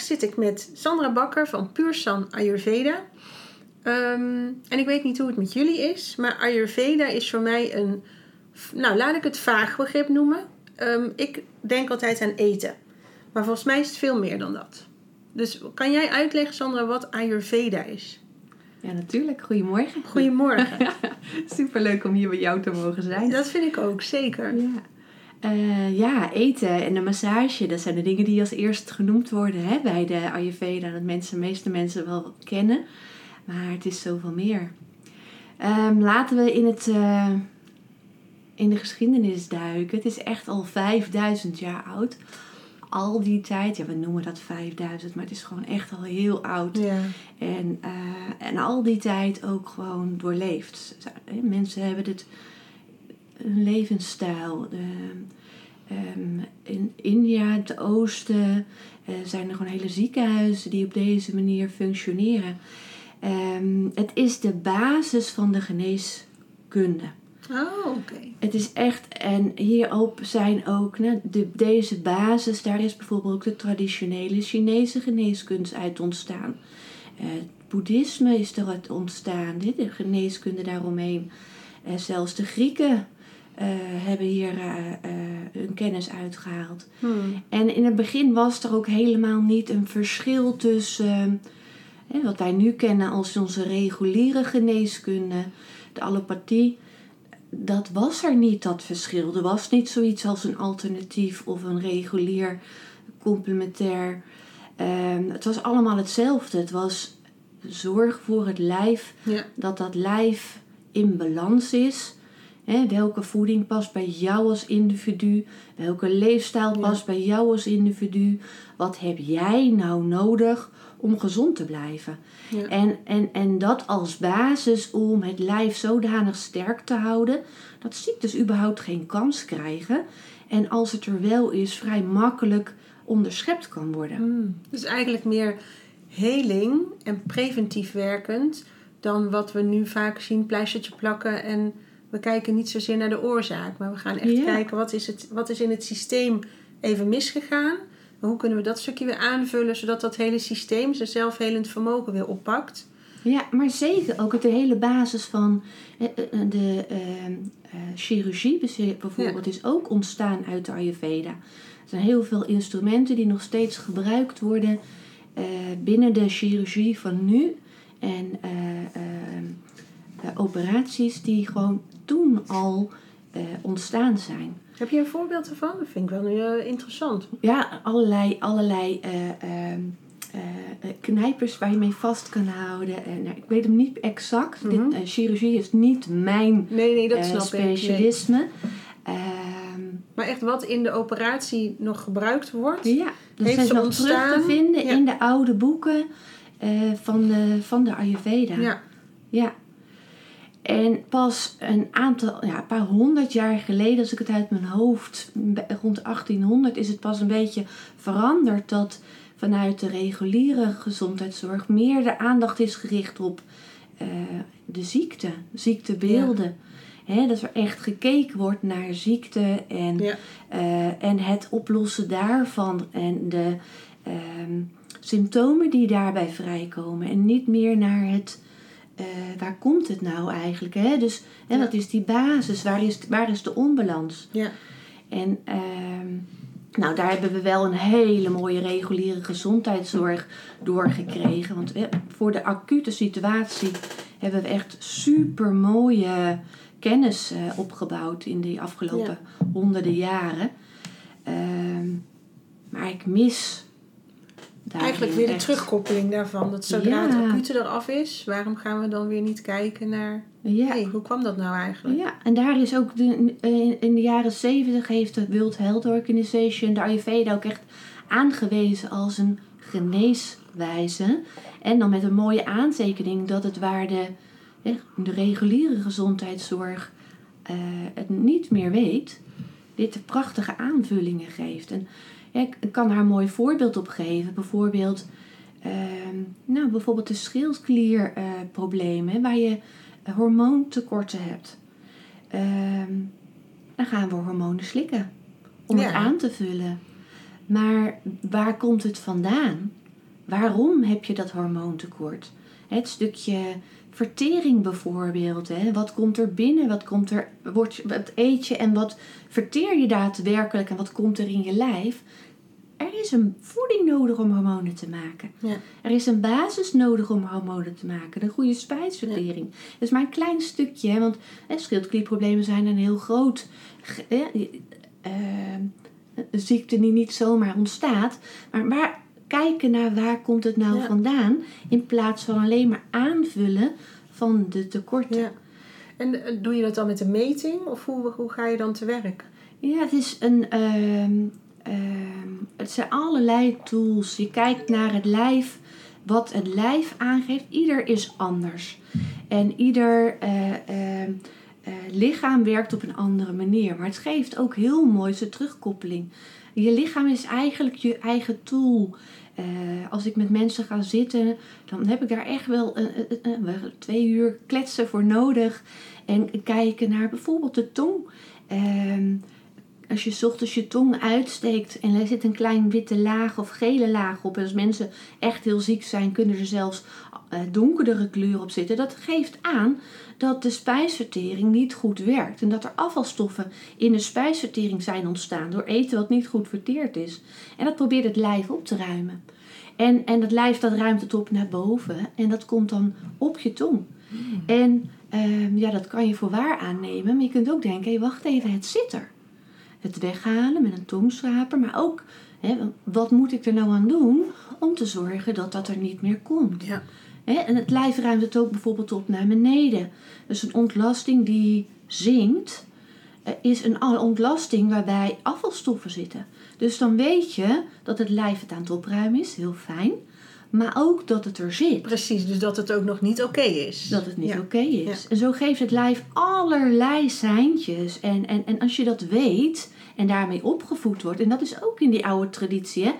Vandaag zit ik met Sandra Bakker van Puursan Ayurveda. Ehm, en ik weet niet hoe het met jullie is, maar Ayurveda is voor mij een, nou laat ik het vaag begrip noemen. Ehm, ik denk altijd aan eten, maar volgens mij is het veel meer dan dat. Dus kan jij uitleggen, Sandra, wat Ayurveda is? Ja, natuurlijk. Goedemorgen. Goedemorgen. Superleuk om hier bij jou te mogen zijn. Dat vind ik ook, zeker. Ja. Uh, ja, eten en de massage, dat zijn de dingen die als eerst genoemd worden hè, bij de Ayurveda. Dat mensen, de meeste mensen wel kennen. Maar het is zoveel meer. Um, laten we in, het, uh, in de geschiedenis duiken. Het is echt al 5000 jaar oud. Al die tijd, ja, we noemen dat 5000, maar het is gewoon echt al heel oud. Ja. En, uh, en al die tijd ook gewoon doorleefd. Mensen hebben dit hun levensstijl. De, um, in India, het oosten, uh, zijn er gewoon hele ziekenhuizen die op deze manier functioneren. Um, het is de basis van de geneeskunde. Oh, oké. Het is echt, en hierop zijn ook, de, deze basis, daar is bijvoorbeeld ook de traditionele Chinese geneeskunde uit ontstaan. Uh, het boeddhisme is eruit ontstaan, de geneeskunde daaromheen. Uh, zelfs de Grieken hebben hier uh, uh, hun kennis uitgehaald. Hmm. En in het begin was er ook helemaal niet een verschil tussen wat wij nu kennen als onze reguliere geneeskunde, de allopathie. Dat was er niet, dat verschil. Er was niet zoiets als een alternatief of een regulier complementair. Ehm, het was allemaal hetzelfde. Het was zorg voor het lijf, Ja. dat dat lijf in balans is. Hè, welke voeding past bij jou als individu? Welke leefstijl Ja. past bij jou als individu? Wat heb jij nou nodig om gezond te blijven? Ja. En, en, en dat als basis om het lijf zodanig sterk te houden dat ziektes überhaupt geen kans krijgen. En als het er wel is, vrij makkelijk onderschept kan worden. Hmm. Dus eigenlijk meer heling en preventief werkend dan wat we nu vaak zien, pleistertje plakken en we kijken niet zozeer naar de oorzaak, maar we gaan echt Ja. kijken wat is, het, wat is in het systeem even misgegaan. En hoe kunnen we dat stukje weer aanvullen zodat dat hele systeem zijn zelfhelend vermogen weer oppakt. Ja, maar zeker ook het de hele basis van eh, eh, de eh, eh, chirurgie beze- bijvoorbeeld is ook ontstaan uit de Ayurveda. Er zijn heel veel instrumenten die nog steeds gebruikt worden binnen de chirurgie van nu. En eh, eh, eh, operaties die gewoon toen al eh, ontstaan zijn. Heb je een voorbeeld ervan? Dat vind ik wel eh, interessant. Ja, allerlei, allerlei eh, ehm, eh, eh, knijpers waar je mee vast kan houden. En, nou, ik weet hem niet exact. Mhm. Dit, eh, chirurgie is niet mijn Nee, nee, dat snap ik. Nee. specialisme. Ehm, Maar echt wat in de operatie nog gebruikt wordt. ja, dat Heeft zijn ze ontstaan? terug te vinden Ja. in de oude boeken van, de, van de Ayurveda. Ja. Ja. En pas een aantal, ja, een paar honderd jaar geleden, als ik het uit mijn hoofd, rond 1800, is het pas een beetje veranderd dat vanuit de reguliere gezondheidszorg meer de aandacht is gericht op eh, de ziekte, ziektebeelden. Hè, dat er echt gekeken wordt naar ziekte en, Ja. eh, en het oplossen daarvan en de ehm, symptomen die daarbij vrijkomen. En niet meer naar het eh, waar komt het nou eigenlijk? Hè? Dus hè, Ja. wat is die basis? Waar is, waar is de onbalans? Ja. En ehm, nou, daar hebben we wel een hele mooie reguliere gezondheidszorg doorgekregen. Want voor de acute situatie hebben we echt super mooie kennis eh, opgebouwd in die afgelopen honderden jaren. Ehm, maar ik mis. Eigenlijk weer de echt- terugkoppeling daarvan. Dat zodra Ja. het acute eraf is, waarom gaan we dan weer niet kijken naar... Ja. Hey, hoe kwam dat nou eigenlijk? Ja, en daar is ook de, in, in de jaren zeventig heeft de World Health Organization de Ayurveda ook echt aangewezen als een geneeswijze. En dan met een mooie aantekening dat het waar de reguliere gezondheidszorg eh, het niet meer weet, dit prachtige aanvullingen geeft. En ja, ik kan daar een mooi voorbeeld op geven. Bijvoorbeeld, ehm, nou, bijvoorbeeld de schildklierproblemen, waar je hormoontekorten hebt. Ehm, dan gaan we hormonen slikken om het aan te vullen. Maar waar komt het vandaan? Waarom heb je dat hormoontekort? Het stukje vertering bijvoorbeeld. Hè? Wat komt er binnen? Wat, komt er, wordt, wat eet je en wat verteer je daadwerkelijk en wat komt er in je lijf? Er is een voeding nodig om hormonen te maken. Ja. Er is een basis nodig om hormonen te maken. Een goede spijsvertering. Dat is maar een klein stukje. Hè, want hè, schildklierproblemen zijn een heel groot hè, eh, een ziekte die niet zomaar ontstaat. Maar waar, kijken naar waar komt het nou Ja. vandaan. In plaats van alleen maar aanvullen van de tekorten. Ja. En eh, doe je dat dan met een meting? Of hoe, hoe ga je dan te werk? Ja, het is een. ehm, ehm, het zijn allerlei tools. Je kijkt naar het lijf, wat het lijf aangeeft. Ieder is anders. En ieder eh, ehm, eh, lichaam werkt op een andere manier. Maar het geeft ook heel mooi zijn terugkoppeling. Je lichaam is eigenlijk je eigen tool. Eh, als ik met mensen ga zitten, dan heb ik daar echt wel twee uur kletsen voor nodig. En kijken naar bijvoorbeeld de tong. Ehm, als je ochtends je tong uitsteekt en er zit een klein witte laag of gele laag op. En als mensen echt heel ziek zijn, kunnen er zelfs donkerdere kleur op zitten. Dat geeft aan dat de spijsvertering niet goed werkt. En dat er afvalstoffen in de spijsvertering zijn ontstaan door eten wat niet goed verteerd is. En dat probeert het lijf op te ruimen. En, en het lijf dat ruimt het op naar boven en dat komt dan op je tong. En ehm, ja, dat kan je voor waar aannemen. Maar je kunt ook denken, hé, wacht even, het zit er. Het weghalen met een tongschraper. Maar ook, wat moet ik er nou aan doen om te zorgen dat dat er niet meer komt. Ja. En het lijf ruimt het ook bijvoorbeeld op naar beneden. Dus een ontlasting die zinkt, eh, is een ontlasting waarbij afvalstoffen zitten. Dus dan weet je dat het lijf het aan het opruimen is, heel fijn. Maar ook dat het er zit. Precies, dus dat het ook nog niet oké is. Dat het niet Ja. oké is. En zo geeft het lijf allerlei seintjes. En, en, en als je dat weet en daarmee opgevoed wordt, en dat is ook in die oude traditie. Hè?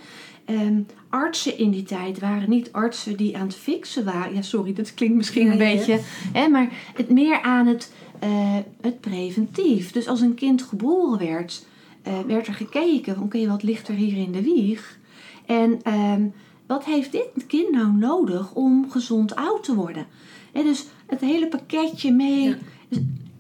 Ehm, artsen in die tijd waren niet artsen die aan het fixen waren. Ja, sorry, dat klinkt misschien een beetje. Hè, maar het meer aan het, eh, het preventief. Dus als een kind geboren werd, eh, werd er gekeken: van, oké, wat ligt er hier in de wieg? En ehm, wat heeft dit kind nou nodig om gezond oud te worden? Hè, dus het hele pakketje mee. Ja.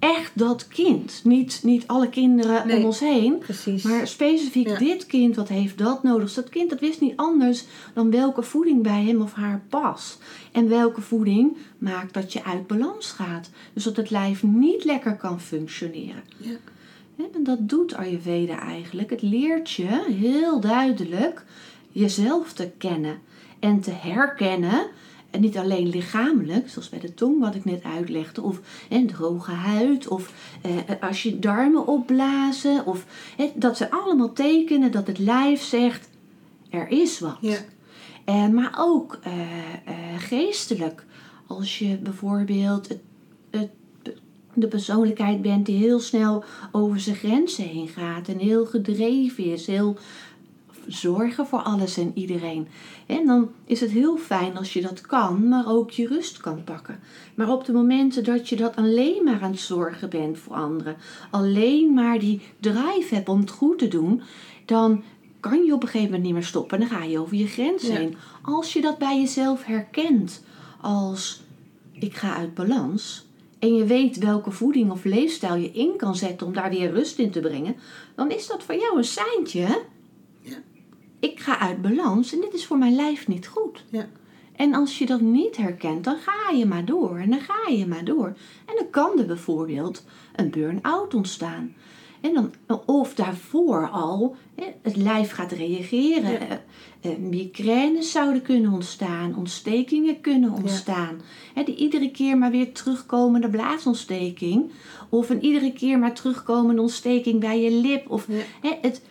Echt dat kind. Niet, niet alle kinderen Nee. om ons heen. Precies. Maar specifiek Ja. dit kind, wat heeft dat nodig? Dus dat kind dat wist niet anders dan welke voeding bij hem of haar past. En welke voeding maakt dat je uit balans gaat. Dus dat het lijf niet lekker kan functioneren. Ja. En dat doet Ayurveda eigenlijk. Het leert je heel duidelijk jezelf te kennen en te herkennen. En niet alleen lichamelijk, zoals bij de tong wat ik net uitlegde, of hè, droge huid, of eh, als je darmen opblazen. Of, hè, dat zijn allemaal tekenen dat het lijf zegt, er is wat. Ja. Eh, maar ook eh, eh, geestelijk. Als je bijvoorbeeld het, het, de persoonlijkheid bent die heel snel over zijn grenzen heen gaat en heel gedreven is, heel zorgen voor alles en iedereen. En dan is het heel fijn als je dat kan, maar ook je rust kan pakken. Maar op de momenten dat je dat alleen maar aan het zorgen bent voor anderen, alleen maar die drive hebt om het goed te doen, dan kan je op een gegeven moment niet meer stoppen. Dan ga je over je grens Ja. heen. Als je dat bij jezelf herkent als ik ga uit balans en je weet welke voeding of leefstijl je in kan zetten om daar weer rust in te brengen, dan is dat voor jou een seintje. Ik ga uit balans en dit is voor mijn lijf niet goed. Ja. En als je dat niet herkent, dan ga je maar door en dan ga je maar door. En dan kan er bijvoorbeeld een burn-out ontstaan. En dan, of daarvoor al het lijf gaat reageren. Ja. Eh, eh, migraines zouden kunnen ontstaan, ontstekingen kunnen ontstaan. Die iedere keer maar weer terugkomende blaasontsteking. Of een iedere keer maar terugkomende ontsteking bij je lip. Of, Ja. het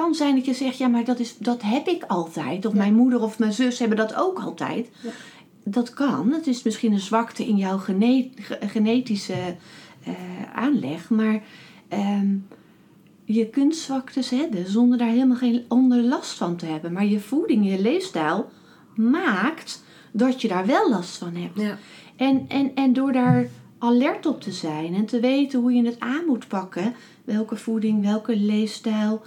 kan zijn dat je zegt, ja maar dat, is, dat heb ik altijd. Of Ja. mijn moeder of mijn zus hebben dat ook altijd. Ja. Dat kan. Het is misschien een zwakte in jouw gene- ge- genetische eh, aanleg. Maar ehm, je kunt zwaktes hebben zonder daar helemaal geen onder last van te hebben. Maar je voeding, je leefstijl maakt dat je daar wel last van hebt. Ja. En, en, en door daar alert op te zijn en te weten hoe je het aan moet pakken, welke voeding, welke leefstijl,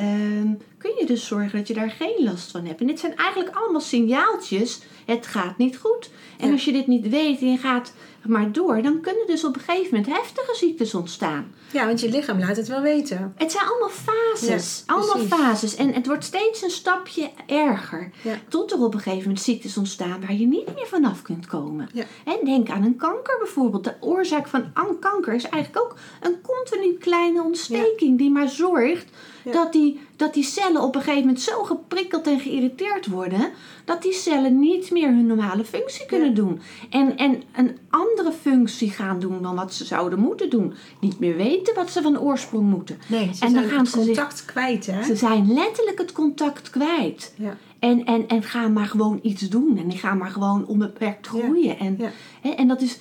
Um, kun je dus zorgen dat je daar geen last van hebt. En dit zijn eigenlijk allemaal signaaltjes, het gaat niet goed. En Ja. als je dit niet weet en je gaat maar door, dan kunnen dus op een gegeven moment heftige ziektes ontstaan. ja, want je lichaam laat het wel weten. Het zijn allemaal fases. Ja, allemaal precies. fases. En het wordt steeds een stapje erger. Ja. Tot er op een gegeven moment ziektes ontstaan waar je niet meer vanaf kunt komen. Ja. En denk aan een kanker bijvoorbeeld. De oorzaak van an- kanker is eigenlijk ook een continu kleine ontsteking die maar zorgt dat, die, dat die cellen op een gegeven moment zo geprikkeld en geïrriteerd worden dat die cellen niet meer hun normale functie kunnen Ja. doen. En, en een andere functie gaan doen dan wat ze zouden moeten doen. Niet meer weten wat ze van oorsprong moeten. Nee, ze En dan zijn gaan het ze zich- contact kwijt, hè? Ze zijn letterlijk het contact kwijt. Ja. En, en, en gaan maar gewoon iets doen. En die gaan maar gewoon onbeperkt Ja. groeien. En, hè, en dat is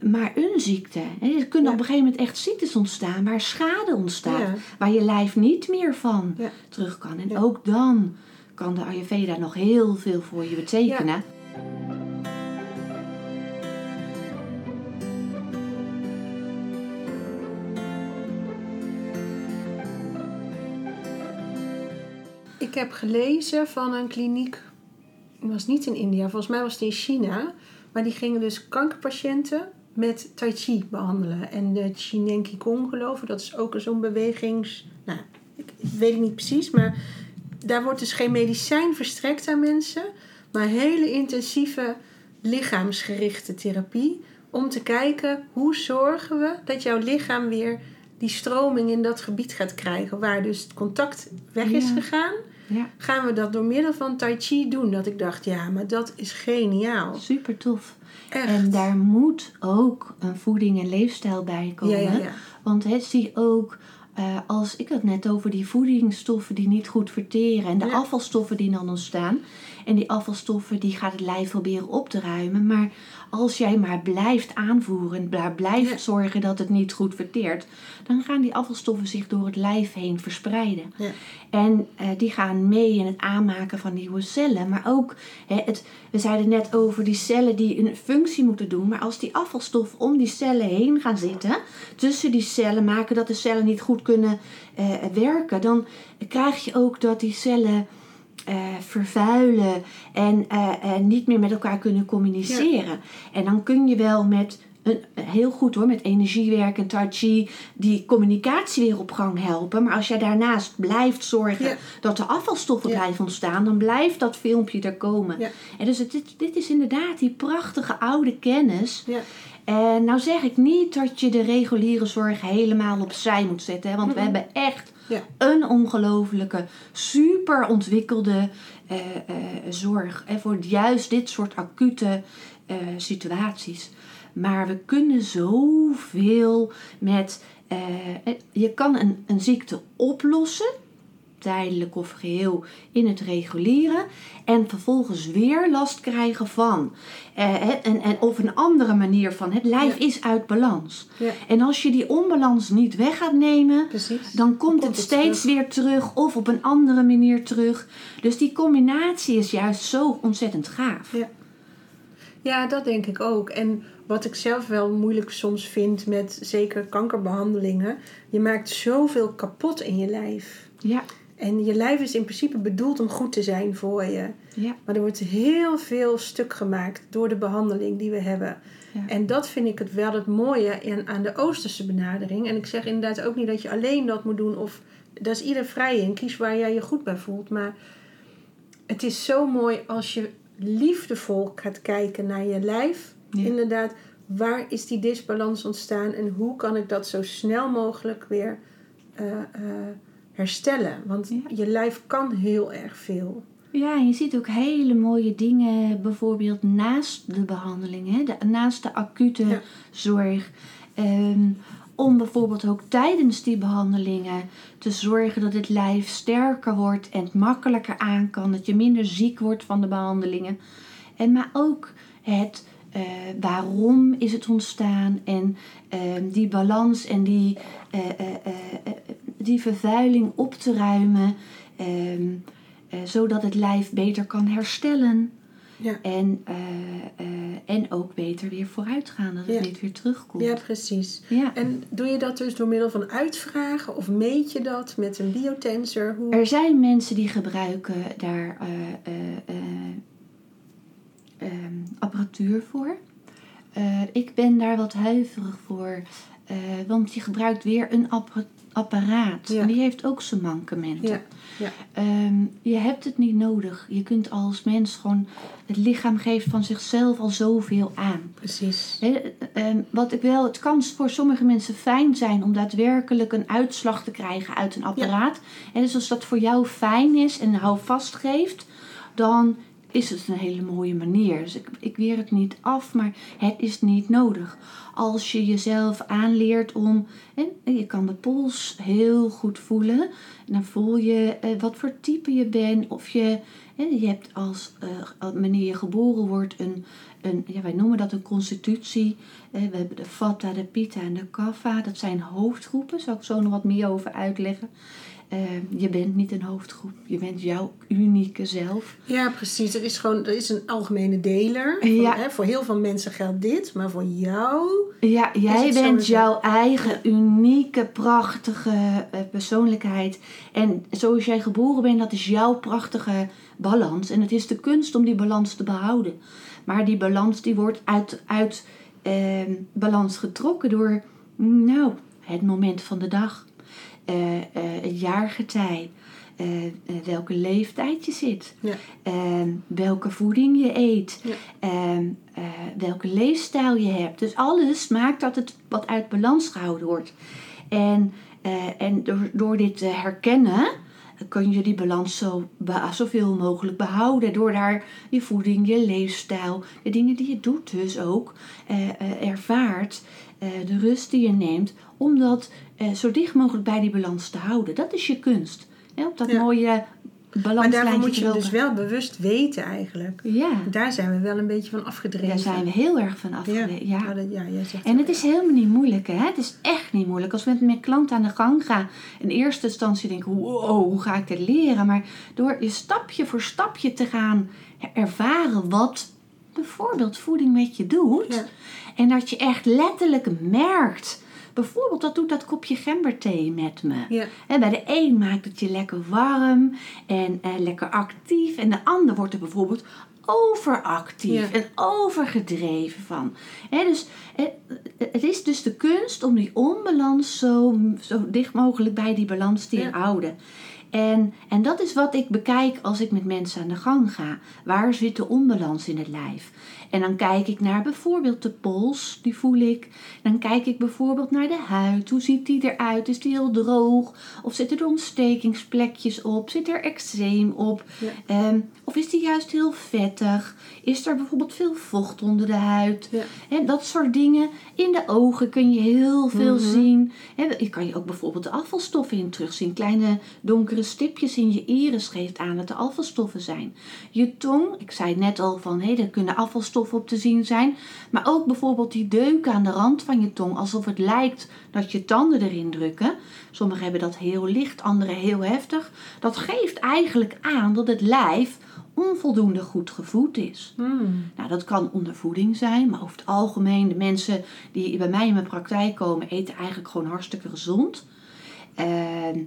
maar een ziekte. Er kunnen Ja. op een gegeven moment echt ziektes ontstaan. Waar schade ontstaat. Ja. Waar je lijf niet meer van Ja. terug kan. En ook dan kan de Ayurveda nog heel veel voor je betekenen. Ik heb gelezen van een kliniek, het was niet in India, volgens mij was het in China. Maar die gingen dus kankerpatiënten met Tai Chi behandelen. En de Chinen Qigong geloven, dat is ook zo'n bewegings... Nou, ik, ik weet het niet precies, maar daar wordt dus geen medicijn verstrekt aan mensen. Maar hele intensieve lichaamsgerichte therapie. Om te kijken, hoe zorgen we dat jouw lichaam weer die stroming in dat gebied gaat krijgen. Waar dus het contact weg is Ja. gegaan Ja, gaan we dat door middel van Tai Chi doen. Dat ik dacht, ja, maar dat is geniaal. super tof. Echt. En daar moet ook een voeding en leefstijl bij komen. ja, ja, ja. Want het zie ook, eh, als ik had net over die voedingsstoffen die niet goed verteren en de afvalstoffen die dan ontstaan. En die afvalstoffen die gaat het lijf proberen op te ruimen. Maar als jij maar blijft aanvoeren blijft zorgen dat het niet goed verteert, dan gaan die afvalstoffen zich door het lijf heen verspreiden. Ja. En eh, die gaan mee in het aanmaken van nieuwe cellen. Maar ook, hè, het, we zeiden net over die cellen die een functie moeten doen. Maar als die afvalstoffen om die cellen heen gaan zitten, tussen die cellen maken dat de cellen niet goed kunnen eh, werken, dan krijg je ook dat die cellen eh, vervuilen en eh, eh, niet meer met elkaar kunnen communiceren. En dan kun je wel met een, heel goed hoor, met energiewerk en tai chi, die communicatie weer op gang helpen. Maar als jij daarnaast blijft zorgen Ja. dat de afvalstoffen Ja. blijven ontstaan, dan blijft dat filmpje er komen. En dus het, dit, dit is inderdaad die prachtige oude kennis. Ja. En nou zeg ik niet dat je de reguliere zorg helemaal opzij moet zetten. Hè, want we hebben echt Een ongelofelijke, super ontwikkelde eh, eh, zorg. En voor juist dit soort acute eh, situaties. Maar we kunnen zoveel met. eh, je kan een, een ziekte oplossen, tijdelijk of geheel, in het regulieren. En vervolgens weer last krijgen van. eh, en, en, of een andere manier van. Het lijf Ja. is uit balans. Ja. En als je die onbalans niet weg gaat nemen, Precies. dan komt het het steeds terug. weer terug of op een andere manier terug. Dus die combinatie is juist zo ontzettend gaaf. Ja. Ja, dat denk ik ook. En wat ik zelf wel moeilijk soms vind met zeker kankerbehandelingen. Je maakt zoveel kapot in je lijf. Ja, En je lijf is in principe bedoeld om goed te zijn voor je. Ja. Maar er wordt heel veel stuk gemaakt door de behandeling die we hebben. Ja. En dat vind ik het wel het mooie in, aan de Oosterse benadering. En ik zeg inderdaad ook niet dat je alleen dat moet doen. Of daar is ieder vrij in. Kies waar jij je goed bij voelt. Maar het is zo mooi als je liefdevol gaat kijken naar je lijf. Ja. Inderdaad, waar is die disbalans ontstaan en hoe kan ik dat zo snel mogelijk weer eh, eh, herstellen? Want Ja. je lijf kan heel erg veel. Ja, en je ziet ook hele mooie dingen, bijvoorbeeld naast de behandeling, hè, de, naast de acute Ja. zorg. Ehm, om bijvoorbeeld ook tijdens die behandelingen te zorgen dat het lijf sterker wordt en het makkelijker aan kan, dat je minder ziek wordt van de behandelingen. En maar ook het eh, waarom is het ontstaan en ehm, die balans en die, eh, eh, die vervuiling op te ruimen. ehm, eh, zodat het lijf beter kan herstellen. Ja. En, eh, eh, en ook beter weer vooruit gaan, dat het Ja. niet weer terugkomt. Ja, precies. Ja. En doe je dat dus door middel van uitvragen of meet je dat met een biotensor? Hoe... Er zijn mensen die gebruiken daar eh, eh, eh, ehm, apparatuur voor. Ik ben daar wat huiverig voor, want je gebruikt weer een appa- apparaat. Ja. En die heeft ook zijn mankementen. Ja, ja. Ehm, je hebt het niet nodig. Je kunt als mens gewoon, het lichaam geeft van zichzelf al zoveel aan. Precies. Ehm, wat ik wel, het kan voor sommige mensen fijn zijn om daadwerkelijk een uitslag te krijgen uit een apparaat. En dus als dat voor jou fijn is en houvast geeft, dan is het een hele mooie manier. Dus ik, ik weer het niet af, maar het is niet nodig. Als je jezelf aanleert om, en je kan de pols heel goed voelen, en dan voel je eh, wat voor type je bent, of je, je hebt als, eh, wanneer je geboren wordt, een, een, ja, wij noemen dat een constitutie. Eh, we hebben de Vata, de Pitta en de Kapha. Dat zijn hoofdgroepen. Zal ik zo nog wat meer over uitleggen. Eh, je bent niet een hoofdgroep. Je bent jouw unieke zelf. Ja, precies. Er is gewoon er is een algemene deler. Van, Ja. hè, voor heel veel mensen geldt dit, maar voor jou. Ja, jij bent zo? jouw eigen unieke, prachtige eh, persoonlijkheid. En zoals jij geboren bent, dat is jouw prachtige balans. En het is de kunst om die balans te behouden. Maar die balans die wordt uit, uit ehm, balans getrokken door nou, het moment van de dag, eh, eh, het jaargetij, eh, welke leeftijd je zit, Ja. ehm, welke voeding je eet, Ja. ehm, eh, welke leefstijl je hebt. Dus alles maakt dat het wat uit balans gehouden wordt. En, en door, door dit te herkennen, kun je die balans zo zoveel mogelijk behouden. Door daar je voeding, je leefstijl, de dingen die je doet dus ook, eh, ervaart, eh, de rust die je neemt, om dat eh, zo dicht mogelijk bij die balans te houden. Dat is je kunst. Hè, op dat Ja. mooie Maar daarvoor moet je dus wel bewust weten eigenlijk. Ja, Daar zijn we wel een beetje van afgedreven. daar zijn we heel erg van Ja, afgeleid. Ja. ja. dat- ja, jij zegt En het is ja. helemaal niet moeilijk, hè? Het is echt niet moeilijk. Als we met mijn klant aan de gang gaan, in eerste instantie denken, wow, hoe ga ik dit leren? Maar door je stapje voor stapje te gaan ervaren wat bijvoorbeeld voeding met je doet, Ja. en dat je echt letterlijk merkt, bijvoorbeeld dat doet dat kopje gemberthee met me. Ja. Hè, bij de een maakt het je lekker warm en eh, lekker actief. En de ander wordt er bijvoorbeeld overactief Ja. en overgedreven van. Dus eh, het is dus de kunst om die onbalans zo, zo dicht mogelijk bij die balans te Ja. houden. En, en dat is wat ik bekijk als ik met mensen aan de gang ga. Waar zit de onbalans in het lijf? En dan kijk ik naar bijvoorbeeld de pols, die voel ik. Dan kijk ik bijvoorbeeld naar de huid. Hoe ziet die eruit? Is die heel droog? Of zitten er ontstekingsplekjes op? Zit er eczeem op? Ja. Ehm, of is die juist heel vettig? Is er bijvoorbeeld veel vocht onder de huid? Ja. En dat soort dingen. In de ogen kun je heel veel Mhm. zien. Je kan je ook bijvoorbeeld de afvalstoffen in terugzien. Kleine donkere stipjes in je iris geeft aan dat er afvalstoffen zijn. Je tong, ik zei net al van hé, er kunnen afvalstoffen op te zien zijn. Maar ook bijvoorbeeld die deuken aan de rand van je tong. Alsof het lijkt dat je tanden erin drukken. Sommigen hebben dat heel licht, anderen heel heftig. Dat geeft eigenlijk aan dat het lijf onvoldoende goed gevoed is. Hmm. Nou, dat kan ondervoeding zijn, maar over het algemeen, de mensen die bij mij in mijn praktijk komen, eten eigenlijk gewoon hartstikke gezond. Ehm,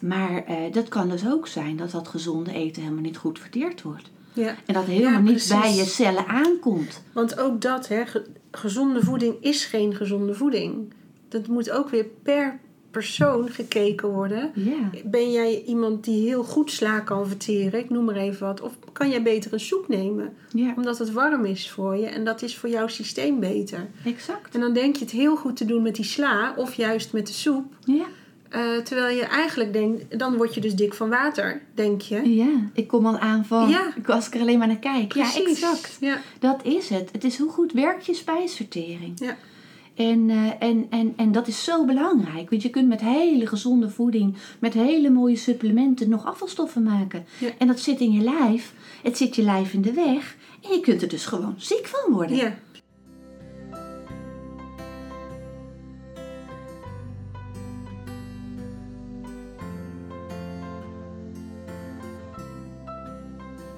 Maar eh, dat kan dus ook zijn dat dat gezonde eten helemaal niet goed verteerd wordt. Ja. En dat helemaal Ja, niet bij je cellen aankomt. Want ook dat, hè, ge- gezonde voeding is geen gezonde voeding. Dat moet ook weer per persoon gekeken worden. Ja. Ben jij iemand die heel goed sla kan verteren, ik noem maar even wat, of kan jij beter een soep nemen? Ja, Omdat het warm is voor je en dat is voor jouw systeem beter. exact. En dan denk je het heel goed te doen met die sla of juist met de soep. Ja. Eh, terwijl je eigenlijk denkt, dan word je dus dik van water, denk je. ja, ik kom al aan van, Ja. ik- als ik er alleen maar naar kijk. Ja, exact. Ja, Dat is het. Het is hoe goed werkt je spijsvertering. ja. En, eh, en, en, en dat is zo belangrijk. Want je kunt met hele gezonde voeding, met hele mooie supplementen nog afvalstoffen maken. Ja. En dat zit in je lijf. Het zit je lijf in de weg. En je kunt er dus gewoon ziek van worden. ja.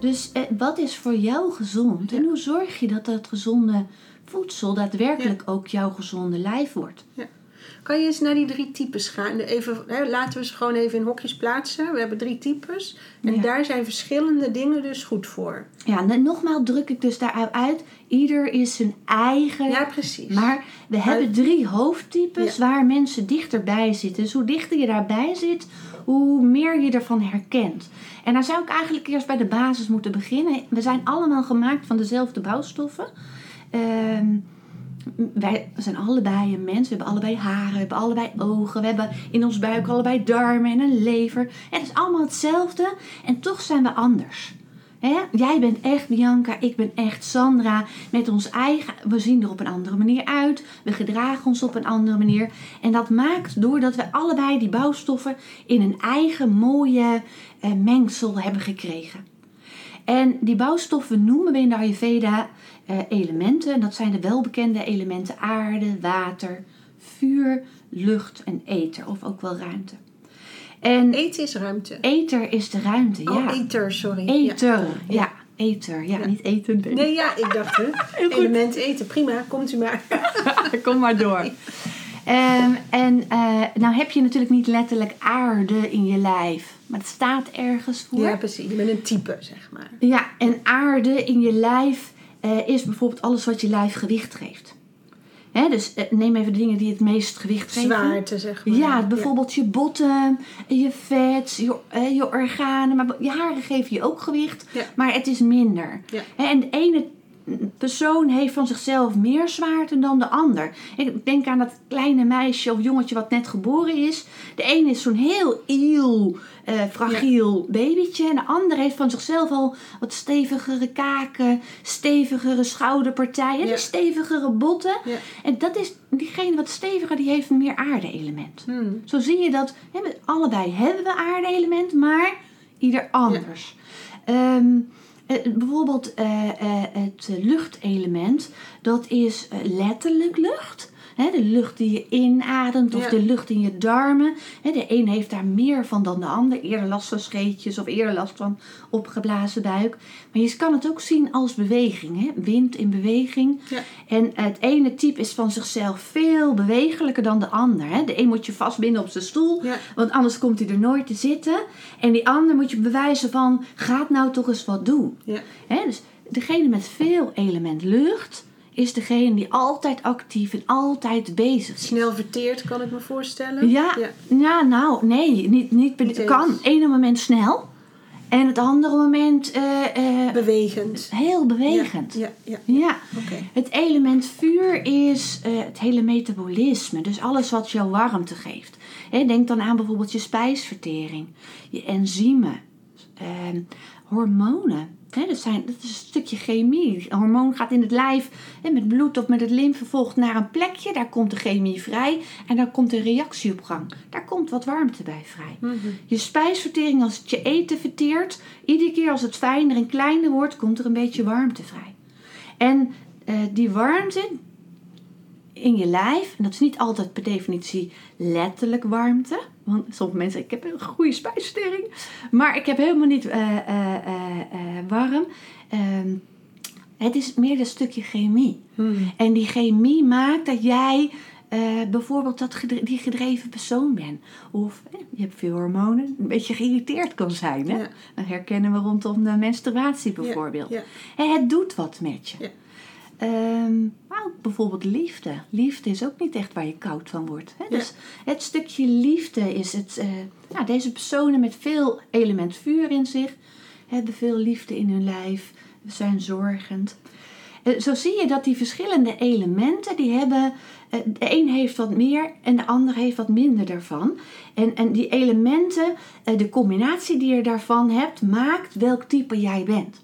Dus eh, wat is voor jou gezond? En hoe zorg je dat dat gezonde voedsel daadwerkelijk ook jouw gezonde lijf wordt? Kan je eens naar die drie types gaan? Even, hè, laten we ze gewoon even in hokjes plaatsen. We hebben drie types. En Ja. daar zijn verschillende dingen dus goed voor. Ja, en nogmaals druk ik dus daaruit uit. Ieder is zijn eigen Ja, precies. Maar we hebben drie hoofdtypes Ja. waar mensen dichterbij zitten. Dus hoe dichter je daarbij zit, hoe meer je ervan herkent. En daar zou ik eigenlijk eerst bij de basis moeten beginnen. We zijn allemaal gemaakt van dezelfde bouwstoffen. Ehm, wij zijn allebei een mens. We hebben allebei haren, we hebben allebei ogen. We hebben in ons buik allebei darmen en een lever. Het is allemaal hetzelfde en toch zijn we anders. Hè? Jij bent echt Bianca, ik ben echt Sandra. Met ons eigen, we zien er op een andere manier uit. We gedragen ons op een andere manier. En dat maakt doordat we allebei die bouwstoffen in een eigen mooie eh, mengsel hebben gekregen. En die bouwstoffen noemen we in de Ayurveda eh, elementen. En dat zijn de welbekende elementen aarde, water, vuur, lucht en ether. Of ook wel ruimte. En Eten is ruimte. ether is de ruimte, Oh, ja. eter, sorry. Ether, ja. Ether, ja, Ja. niet eten. Ja. Nee, ja, ik dacht hè. Element eten, prima, komt u maar. Kom maar door. Ehm, en eh, nou heb je natuurlijk niet letterlijk aarde in je lijf. Maar het staat ergens voor. Ja, precies. Je bent een type, zeg maar. Ja, en aarde in je lijf eh, is bijvoorbeeld alles wat je lijf gewicht geeft. Hè, dus eh, neem even de dingen die het meest gewicht geven. Zwaarte, zeg maar. Ja, bijvoorbeeld je botten, je vet, je, eh, je organen. Maar je haren geven je ook gewicht, Ja. maar het is minder. Ja. En de ene persoon heeft van zichzelf meer zwaarte dan de ander. Ik denk aan dat kleine meisje of jongetje wat net geboren is. De ene is zo'n heel iel, eh, fragiel babytje. En de ander heeft van zichzelf al wat stevigere kaken, stevigere schouderpartijen, Ja. stevigere botten. Ja. En dat is diegene wat steviger, die heeft een meer aarde-element. Hmm. Zo zie je dat, met allebei hebben we aarde-element, maar ieder anders. Eh, bijvoorbeeld eh, eh, het luchtelement, dat is eh, letterlijk lucht. Hè, de lucht die je inademt of Ja. de lucht in je darmen. Hè, de een heeft daar meer van dan de ander. Eerder last van scheetjes of eerder last van opgeblazen buik. Maar je kan het ook zien als beweging. Hè? Wind in beweging. Ja. En het ene type is van zichzelf veel bewegelijker dan de ander. Hè? De een moet je vastbinden op zijn stoel, Ja. want anders komt hij er nooit te zitten. En die ander moet je bewijzen van, gaat nou toch eens wat doen. Ja. Hè? Dus degene met veel element lucht is degene die altijd actief en altijd bezig is. Snel verteerd, kan ik me voorstellen. Ja, Ja. ja. nou, nee, niet, niet, Niet eens. kan. Ene moment snel en het andere moment eh, eh, Bewegend. heel bewegend. Ja, ja. Ja. Het element vuur is eh, het hele metabolisme, dus alles wat jou warmte geeft. Denk dan aan bijvoorbeeld je spijsvertering, je enzymen, ehm, hormonen. Hè, dat, zijn, dat is een stukje chemie. Een hormoon gaat in het lijf hè, met bloed of met het lymfevocht naar een plekje. Daar komt de chemie vrij en daar komt een reactie op gang. Daar komt wat warmte bij vrij. Mhm. Je spijsvertering, als het je eten verteert, iedere keer als het fijner en kleiner wordt, komt er een beetje warmte vrij. En eh, die warmte in je lijf, en dat is niet altijd per definitie letterlijk warmte. Want sommige mensen ik heb een goede spijsvertering, maar ik heb helemaal niet eh, eh, eh, warm. Ehm, het is meer een stukje chemie. Mhm. En die chemie maakt dat jij bijvoorbeeld dat gedre- die gedreven persoon bent. Of je hebt veel hormonen, een beetje geïrriteerd kan zijn. Hè? Ja. Dan herkennen we rondom de menstruatie bijvoorbeeld. Ja, het doet wat met je. Ehm, maar ook bijvoorbeeld liefde. Liefde is ook niet echt waar je koud van wordt. Hè? Ja. Dus het stukje liefde is het. eh, nou, deze personen met veel element vuur in zich hebben veel liefde in hun lijf, zijn zorgend. Eh, Zo zie je dat die verschillende elementen, die hebben, eh, de een heeft wat meer en de ander heeft wat minder daarvan. En, en die elementen, de combinatie die je daarvan hebt, maakt welk type jij bent.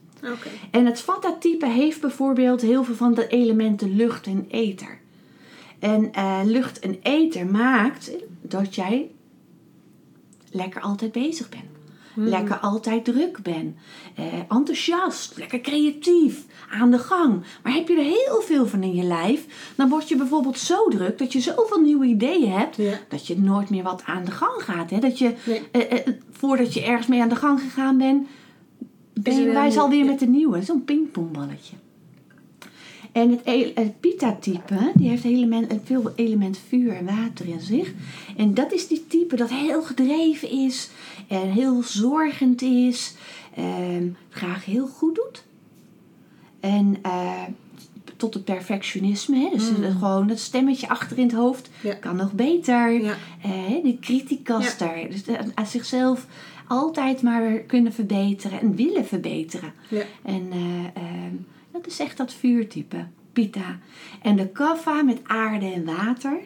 En het Vata-type heeft bijvoorbeeld heel veel van de elementen lucht en ether. En eh, lucht en ether maakt dat jij lekker altijd bezig bent. Lekker altijd druk bent. eh, enthousiast, lekker creatief, aan de gang. Maar heb je er heel veel van in je lijf, dan word je bijvoorbeeld zo druk dat je zoveel nieuwe ideeën hebt, Ja. dat je nooit meer wat aan de gang gaat. Hè? Dat je, Nee. eh, voordat je ergens mee aan de gang gegaan bent, ben je weer wijs een- alweer met een nieuwe. Zo'n pingpongballetje. En het, e- het Pitta-type, die heeft element, veel element vuur en water in zich. En dat is die type dat heel gedreven is en heel zorgend is. En graag heel goed doet. En eh, tot het perfectionisme. Hè? Dus Mm. het- gewoon dat stemmetje achter in het hoofd Ja. kan nog beter. Ja. Eh, die kritiekaster. Dus de- aan zichzelf altijd maar weer kunnen verbeteren en willen verbeteren. Ja. En eh, ehm, dat is echt dat vuurtype, Pitta. En de kaffa met aarde en water.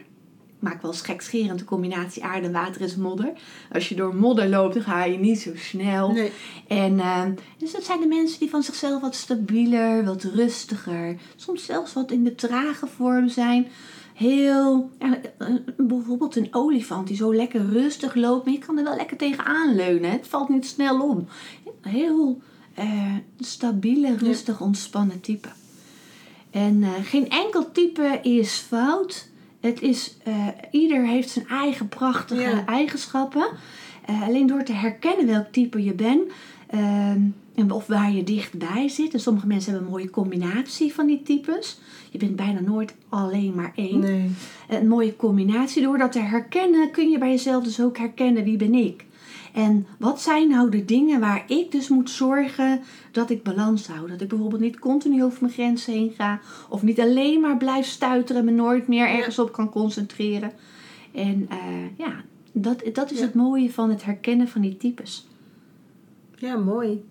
Maak wel eens gekscherend de combinatie aarde en water is modder. Als je door modder loopt, dan ga je niet zo snel. Nee. En ehm, dus dat zijn de mensen die van zichzelf wat stabieler, wat rustiger, soms zelfs wat in de trage vorm zijn. Heel, ja, eh, bijvoorbeeld een olifant die zo lekker rustig loopt, maar je kan er wel lekker tegenaan leunen. Het valt niet snel om. Heel eh, stabiele, rustig, ontspannen type. En eh, geen enkel type is fout. Het is, eh, ieder heeft zijn eigen prachtige Ja. eigenschappen. Eh, alleen door te herkennen welk type je bent. En of waar je dichtbij zit. En sommige mensen hebben een mooie combinatie van die types. Je bent bijna nooit alleen maar één. Nee. Een mooie combinatie. Door dat te herkennen kun je bij jezelf dus ook herkennen wie ben ik. En wat zijn nou de dingen waar ik dus moet zorgen dat ik balans hou? Dat ik bijvoorbeeld niet continu over mijn grenzen heen ga. Of niet alleen maar blijf stuiteren en me nooit meer ergens op kan concentreren. En eh, ja, dat, dat is Ja. het mooie van het herkennen van die types. Ja, mooi.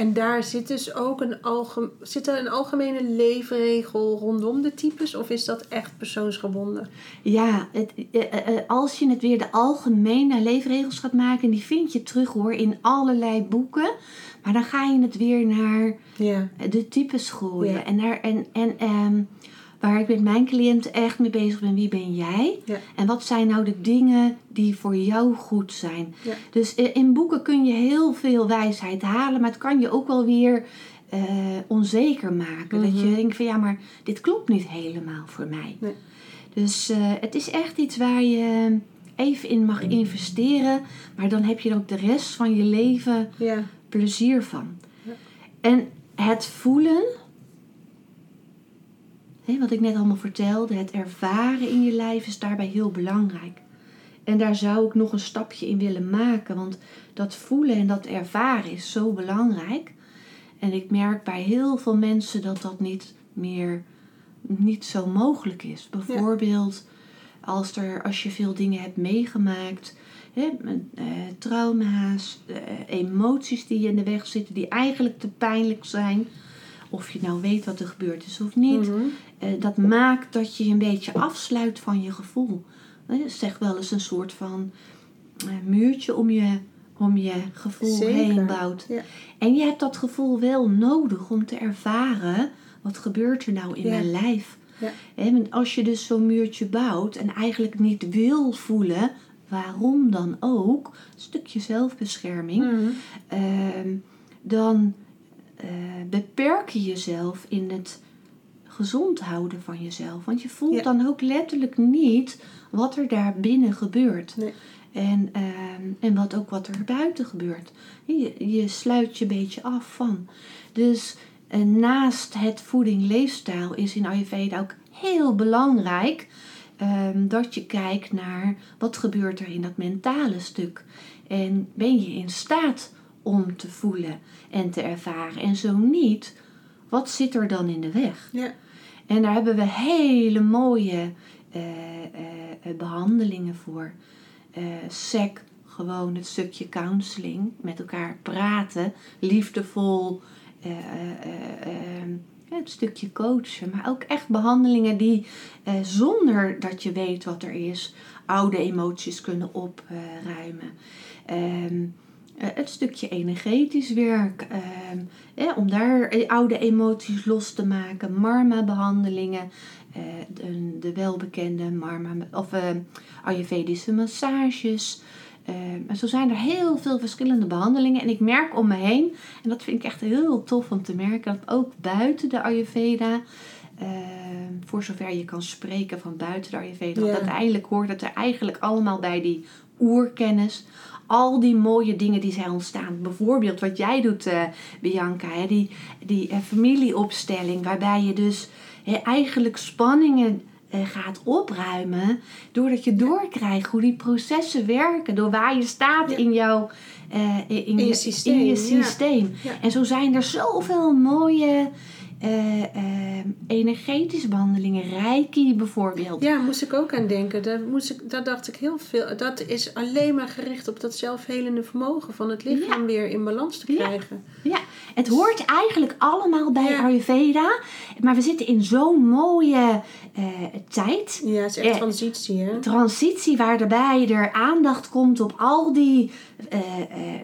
En daar zit dus ook een, alge zit er een algemene leefregel rondom de types? Of is dat echt persoonsgebonden? Ja, het, eh, eh, eh, als je het weer de algemene leefregels gaat maken, die vind je terug hoor in allerlei boeken. Maar dan ga je het weer naar Ja. de types gooien. Ja. En, daar, en, en ehm, waar ik met mijn cliënten echt mee bezig ben, wie ben jij? Ja. En wat zijn nou de dingen die voor jou goed zijn? Ja. Dus in boeken kun je heel veel wijsheid halen, maar het kan je ook wel weer eh, onzeker maken. Dat je Mhm. denkt van ja, maar dit klopt niet helemaal voor mij. Nee. Dus eh, het is echt iets waar je even in mag investeren, maar dan heb je er ook de rest van je leven Ja. plezier van. Ja. En het voelen, wat ik net allemaal vertelde, het ervaren in je lijf is daarbij heel belangrijk. En daar zou ik nog een stapje in willen maken, want dat voelen en dat ervaren is zo belangrijk. En ik merk bij heel veel mensen dat dat niet meer niet zo mogelijk is. Bijvoorbeeld als, er, als je veel dingen hebt meegemaakt, hè, eh, trauma's, eh, emoties die je in de weg zitten, die eigenlijk te pijnlijk zijn. Of je nou weet wat er gebeurd is of niet. Mhm. Eh, dat maakt dat je je een beetje afsluit van je gevoel. Zeg wel eens een soort van eh, muurtje om je, om je gevoel Zeker. heen bouwt. Ja. En je hebt dat gevoel wel nodig om te ervaren wat gebeurt er nou in Ja. mijn lijf. Ja. Als je dus zo'n muurtje bouwt en eigenlijk niet wil voelen, waarom dan ook, een stukje zelfbescherming, Mhm. ehm, dan eh, beperk je jezelf in het gezond houden van jezelf. Want je voelt Ja. dan ook letterlijk niet wat er daar binnen gebeurt. Nee. En, ehm, en wat ook wat er buiten gebeurt. Je, je sluit je een beetje af van. Dus eh, naast het voeding-leefstijl is in Ayurveda ook heel belangrijk ehm, dat je kijkt naar wat gebeurt er in dat mentale stuk. En ben je in staat om te voelen en te ervaren? En zo niet, wat zit er dan in de weg? Ja. En daar hebben we hele mooie eh, eh, eh, behandelingen voor. Eh SEC, gewoon het stukje counseling, met elkaar praten, liefdevol, het stukje coachen, maar ook echt behandelingen die eh, zonder dat je weet wat er is, oude emoties kunnen opruimen. Ehm, eh, het stukje energetisch werk, ehm, eh, om daar eh, oude emoties los te maken, marma-behandelingen, eh, de, de welbekende marma, of eh, ayurvedische massages. Eh, en zo zijn er heel veel verschillende behandelingen. En ik merk om me heen, en dat vind ik echt heel tof om te merken, dat ook buiten de Ayurveda, eh, voor zover je kan spreken van buiten de Ayurveda, want Ja. uiteindelijk hoort het er eigenlijk allemaal bij die oerkennis. Al die mooie dingen die zijn ontstaan. Bijvoorbeeld wat jij doet, eh, Bianca, hè, die, die eh, familieopstelling, waarbij je dus hè, eigenlijk spanningen eh, gaat opruimen. Doordat je doorkrijgt hoe die processen werken. Door waar je staat Ja. in jouw in, In je je systeem, in je ja. systeem. Ja. En zo zijn er zoveel mooie eh, eh, energetische behandelingen. Reiki bijvoorbeeld. Ja, moest ik ook aan denken. Daar, moest ik, daar dacht ik heel veel. Dat is alleen maar gericht op dat zelfhelende vermogen van het lichaam weer in balans te Ja. krijgen. Ja, het hoort eigenlijk allemaal bij Ja. Ayurveda. Maar we zitten in zo'n mooie eh, tijd. Ja, het is echt Eh, transitie, hè? Transitie waarbij er aandacht komt op al die... eh,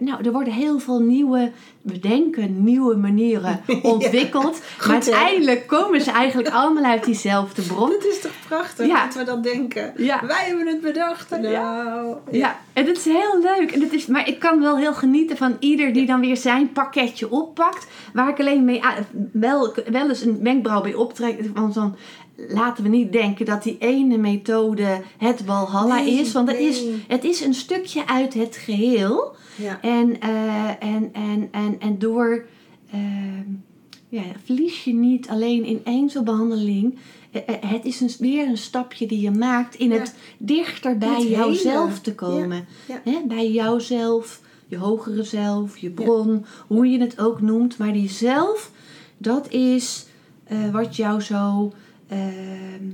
nou, er worden heel veel nieuwe bedenken, nieuwe manieren ontwikkeld. maar hè? uiteindelijk komen ze eigenlijk allemaal uit diezelfde bron. Dat is toch prachtig Ja. dat we dat denken. Ja. Wij hebben het bedacht. Nou, Ja. Ja, en het is heel leuk. En het is, maar ik kan wel heel genieten van ieder die dan weer zijn pakketje oppakt. Waar ik alleen mee wel, wel eens een wenkbrauw bij optrek. Want dan laten we niet denken dat die ene methode het Walhalla Nee, is. Want het, is, het is een stukje uit het geheel. Ja. En, eh, en, en, en, en door ehm, ja, verlies je niet alleen in één zo'n behandeling. Eh, eh, Het is een, weer een stapje die je maakt in Ja. het dichter bij Het hele. jouzelf te komen. Ja. Hè, bij jouzelf, je hogere zelf, je bron, hoe je het ook noemt. Maar die zelf, dat is eh, wat jou zo ehm,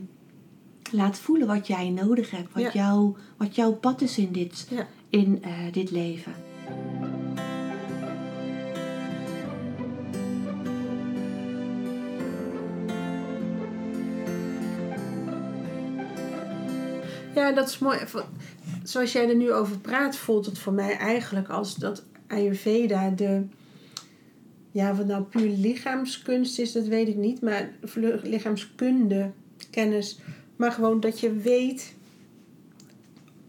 laat voelen wat jij nodig hebt. Wat, Ja. jou, wat jouw pad is in dit, Ja. in, eh, dit leven. Ja, dat is mooi. Zoals jij er nu over praat, voelt het voor mij eigenlijk als dat Ayurveda de. Ja, wat nou puur lichaamskunst is, dat weet ik niet. Maar lichaamskunde, kennis. Maar gewoon dat je weet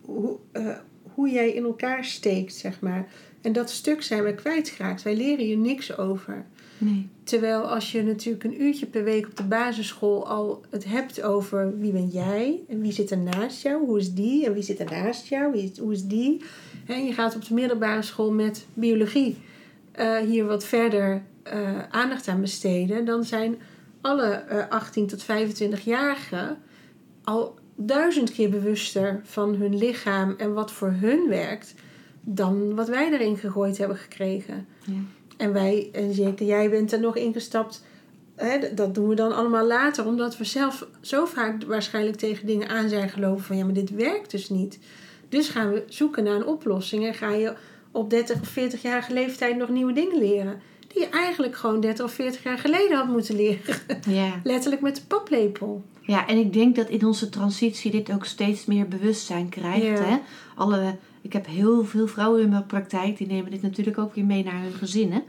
hoe, eh, hoe jij in elkaar steekt, zeg maar. En dat stuk zijn we kwijtgeraakt. Wij leren hier niks over. Nee. Terwijl als je natuurlijk een uurtje per week op de basisschool al het hebt over wie ben jij en wie zit er naast jou, hoe is die en wie zit er naast jou, wie hoe is die. En je gaat op de middelbare school met biologie eh, hier wat verder eh, aandacht aan besteden, dan zijn alle eh, 18 tot 25-jarigen al duizend keer bewuster van hun lichaam en wat voor hun werkt dan wat wij erin gegooid hebben gekregen. Ja. En wij, en zeker jij bent er nog ingestapt. Hè, dat doen we dan allemaal later, omdat we zelf zo vaak waarschijnlijk tegen dingen aan zijn gelopen van ja, maar dit werkt dus niet. Dus gaan we zoeken naar een oplossing en ga je op 30 of 40-jarige leeftijd nog nieuwe dingen leren. Die je eigenlijk gewoon 30 of 40 jaar geleden had moeten leren. Ja. Letterlijk met de paplepel. ja, en ik denk dat in onze transitie dit ook steeds meer bewustzijn krijgt. Ja. Hè? Alle, ik heb heel veel vrouwen in mijn praktijk, die nemen dit natuurlijk ook weer mee naar hun gezinnen.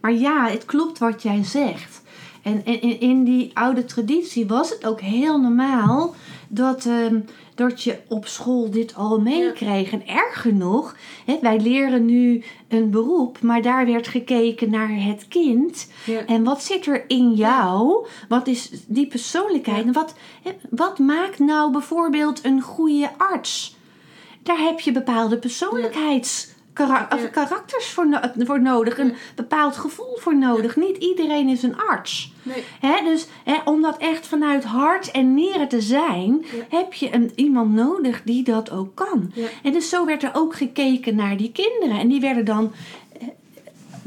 Maar ja, het klopt wat jij zegt. En in, die oude traditie was het ook heel normaal dat, ehm, dat je op school dit al meekreeg. En erger nog, hè, wij leren nu een beroep, maar daar werd gekeken naar het kind. Ja. En wat zit er in jou? Wat is die persoonlijkheid? En wat, hè, wat maakt nou bijvoorbeeld een goede arts? Daar heb je bepaalde Ja. karakters voor, no- voor nodig, een bepaald gevoel voor nodig. Niet iedereen is een arts. Nee. Hè, dus om dat echt vanuit hart en nieren te zijn, heb je een, iemand nodig die dat ook kan. En dus zo werd er ook gekeken naar die kinderen. En die werden dan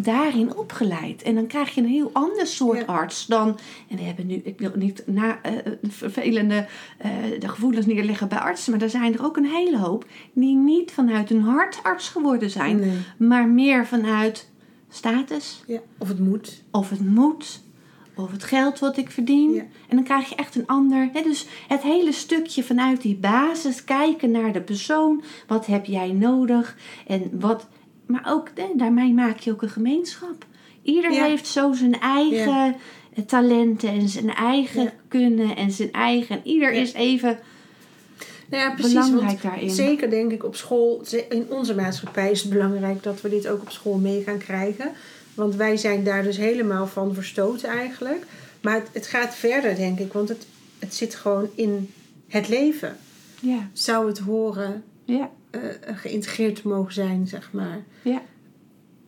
daarin opgeleid. En dan krijg je een heel ander soort Ja. arts dan. En we hebben nu, ik wil niet na, eh, vervelende eh, de gevoelens neerleggen bij artsen, maar er zijn er ook een hele hoop die niet vanuit een hartarts geworden zijn, Nee. maar meer vanuit status, Ja. Of het moet. of het moet, of het geld wat ik verdien. Ja. En dan krijg je echt een ander. Hè, dus het hele stukje vanuit die basis, kijken naar de persoon. Wat heb jij nodig? En wat. Maar ook daarmee maak je ook een gemeenschap. Ieder Ja. heeft zo zijn eigen eh, talenten en zijn eigen Ja. kunnen en zijn eigen. En ieder is even Nou ja, precies. belangrijk want daarin. Zeker denk ik op school, in onze maatschappij is het belangrijk dat we dit ook op school mee gaan krijgen. Want wij zijn daar dus helemaal van verstoten eigenlijk. Maar het, het gaat verder denk ik, want het, het zit gewoon in het leven. Ja, Zou het horen ja, eh, geïntegreerd mogen zijn, zeg maar. ja.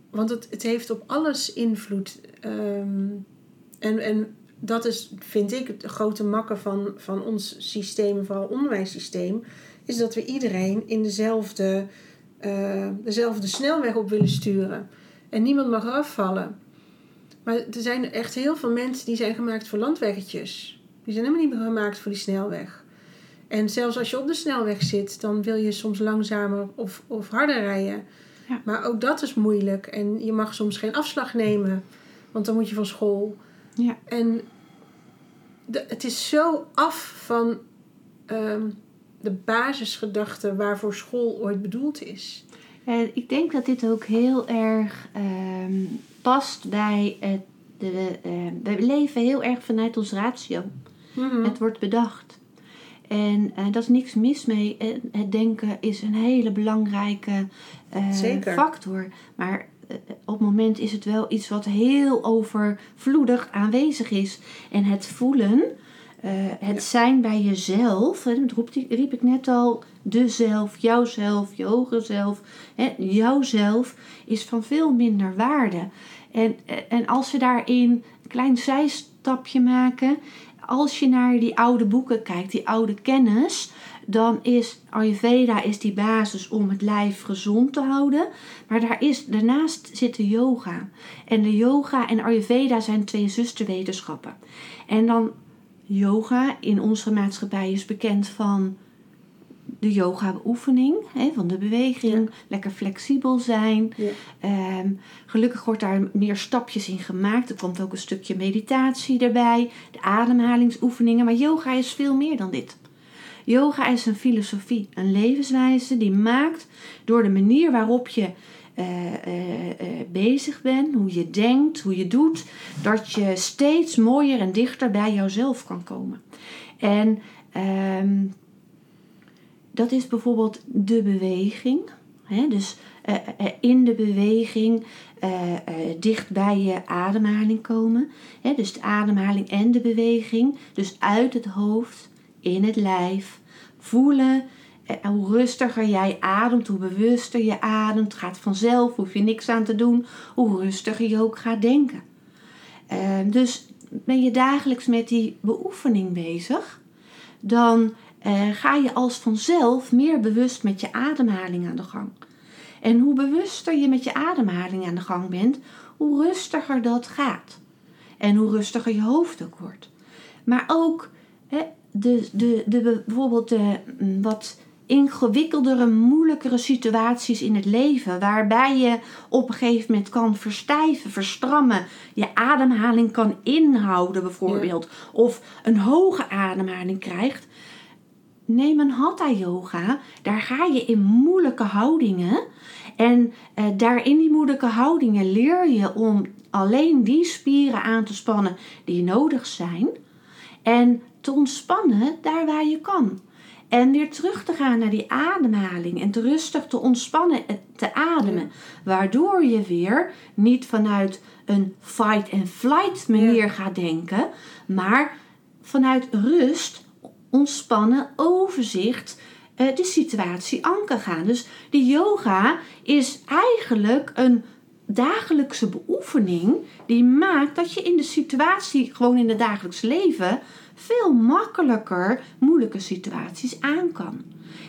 Want het, het heeft op alles invloed. Ehm, en, en dat is, vind ik, het grote makken van, van ons systeem, vooral onderwijssysteem, is dat we iedereen in dezelfde, eh, dezelfde snelweg op willen sturen. En niemand mag eraf vallen. Maar er zijn echt heel veel mensen die zijn gemaakt voor landweggetjes. Die zijn helemaal niet meer gemaakt voor die snelweg. En zelfs als je op de snelweg zit, dan wil je soms langzamer of, of harder rijden. Ja. Maar ook dat is moeilijk. En je mag soms geen afslag nemen, want dan moet je van school. Ja. En de, het is zo af van ehm, de basisgedachte waarvoor school ooit bedoeld is. En ik denk dat dit ook heel erg ehm, past bij het. De, ehm, we leven heel erg vanuit ons ratio. Mhm. Het wordt bedacht. En eh, daar is niks mis mee. En het denken is een hele belangrijke eh, factor. Maar eh, op het moment is het wel iets wat heel overvloedig aanwezig is. En het voelen, het Ja. zijn bij jezelf, hè, dat riep ik net al, de zelf, jouzelf, je hogere zelf. Hè, jouzelf is van veel minder waarde. En, en als we daarin een klein zijstapje maken, als je naar die oude boeken kijkt, die oude kennis, dan is Ayurveda is die basis om het lijf gezond te houden. Maar daar is, daarnaast zit de yoga. En de yoga en Ayurveda zijn twee zusterwetenschappen. En dan yoga in onze maatschappij is bekend van de yoga-oefening, hè, van de beweging, lekker flexibel zijn. Ja. Ehm, gelukkig wordt daar meer stapjes in gemaakt. Er komt ook een stukje meditatie erbij, de ademhalingsoefeningen. Maar yoga is veel meer dan dit. Yoga is een filosofie, een levenswijze die maakt door de manier waarop je eh, eh, eh, bezig bent, hoe je denkt, hoe je doet, dat je steeds mooier en dichter bij jouzelf kan komen. En ehm, dat is bijvoorbeeld de beweging. Hè? Dus eh, eh, in de beweging eh, eh, dicht bij je ademhaling komen. Hè? Dus de ademhaling en de beweging. Dus uit het hoofd, in het lijf. Voelen eh, hoe rustiger jij ademt, hoe bewuster je ademt. gaat vanzelf, hoef je niks aan te doen. Hoe rustiger je ook gaat denken. Eh, dus ben je dagelijks met die beoefening bezig, dan eh, ga je als vanzelf meer bewust met je ademhaling aan de gang. En hoe bewuster je met je ademhaling aan de gang bent, hoe rustiger dat gaat. En hoe rustiger je hoofd ook wordt. Maar ook hè, de, de, de, bijvoorbeeld de mm, wat ingewikkeldere, moeilijkere situaties in het leven, waarbij je op een gegeven moment kan verstijven, verstrammen, je ademhaling kan inhouden bijvoorbeeld, of een hoge ademhaling krijgt. Neem een hatha yoga, daar ga je in moeilijke houdingen en eh, daar in die moeilijke houdingen leer je om alleen die spieren aan te spannen die nodig zijn en te ontspannen daar waar je kan. En weer terug te gaan naar die ademhaling en te rustig te ontspannen en te ademen. Waardoor je weer niet vanuit een fight and flight manier gaat denken, maar vanuit rust, ontspannen, overzicht eh, de situatie aan kan gaan. Dus de yoga is eigenlijk een dagelijkse beoefening die maakt dat je in de situatie, gewoon in het dagelijks leven, veel makkelijker moeilijke situaties aan kan.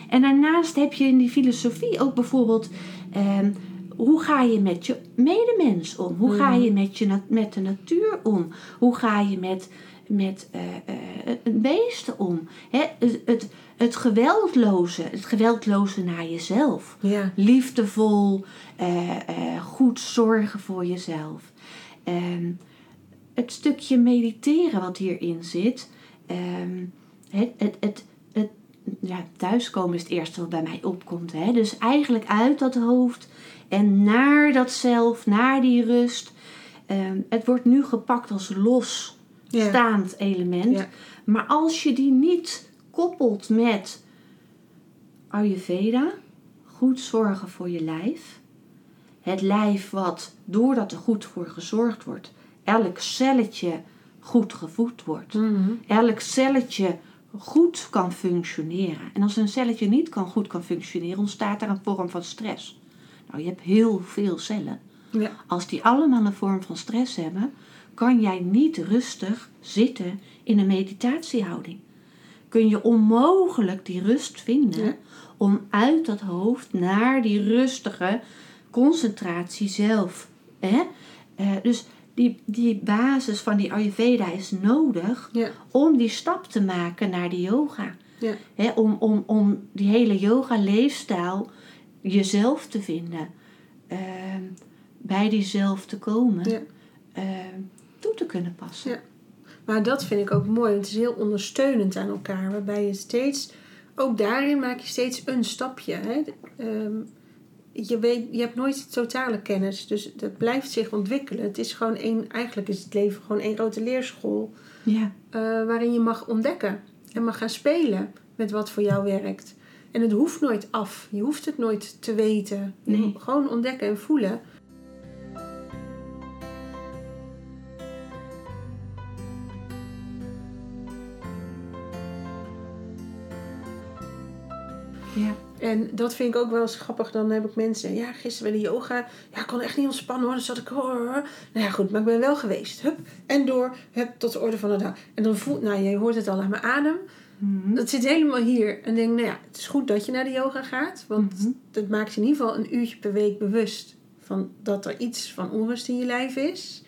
En daarnaast heb je in die filosofie ook bijvoorbeeld. ehm, hoe ga je met je medemens om? Hoe ga je met, je, met de natuur om? Hoe ga je met, met eh, eh, het beesten om? Hè, het, het, het geweldloze, het geweldloze naar jezelf. Ja. Liefdevol, eh, goed zorgen voor jezelf. Ehm, het stukje mediteren wat hierin zit. ehm, het, het, het, het, ja, thuiskomen is het eerste wat bij mij opkomt. Hè? Dus eigenlijk uit dat hoofd en naar dat zelf, naar die rust. Ehm, het wordt nu gepakt als los Ja. staand element. Ja. Maar als je die niet koppelt met Ayurveda, goed zorgen voor je lijf. Het lijf wat, doordat er goed voor gezorgd wordt, elk celletje goed gevoed wordt. Mhm. Elk celletje goed kan functioneren. En als een celletje niet kan, goed kan functioneren, ontstaat er een vorm van stress. Nou, je hebt heel veel cellen. Ja. Als die allemaal een vorm van stress hebben, kan jij niet rustig zitten in een meditatiehouding. Kun je onmogelijk die rust vinden Ja. om uit dat hoofd naar die rustige concentratie zelf. Hè? Eh, dus die, die basis van die Ayurveda is nodig Ja. om die stap te maken naar de yoga. Ja. Hè, om, om, om die hele yoga-leefstijl jezelf te vinden. Ehm, bij diezelf te komen. Ja. ehm, te kunnen passen. Ja. Maar dat vind ik ook mooi, want het is heel ondersteunend aan elkaar. Waarbij je steeds, ook daarin maak je steeds een stapje. Hè? Ehm, je, weet, je hebt nooit totale kennis, dus dat blijft zich ontwikkelen. Het is gewoon één, eigenlijk is het leven gewoon één grote leerschool. Ja. eh, waarin je mag ontdekken en mag gaan spelen met wat voor jou werkt. En het hoeft nooit af. Je hoeft het nooit te weten. Nee. gewoon ontdekken en voelen. Ja. En dat vind ik ook wel eens grappig. Dan heb ik mensen, ja, gisteren bij de yoga. Ja, ik kon echt niet ontspannen hoor. Dan zat ik, hoor. Nou ja, goed, maar ik ben wel geweest. Hup, en door, hup, tot de orde van de dag. En dan voelt, nou, je hoort het al aan mijn adem. Mhm. Dat zit helemaal hier. En denk, nou ja, het is goed dat je naar de yoga gaat. Want Mhm. dat maakt je in ieder geval een uurtje per week bewust. Van dat er iets van onrust in je lijf is.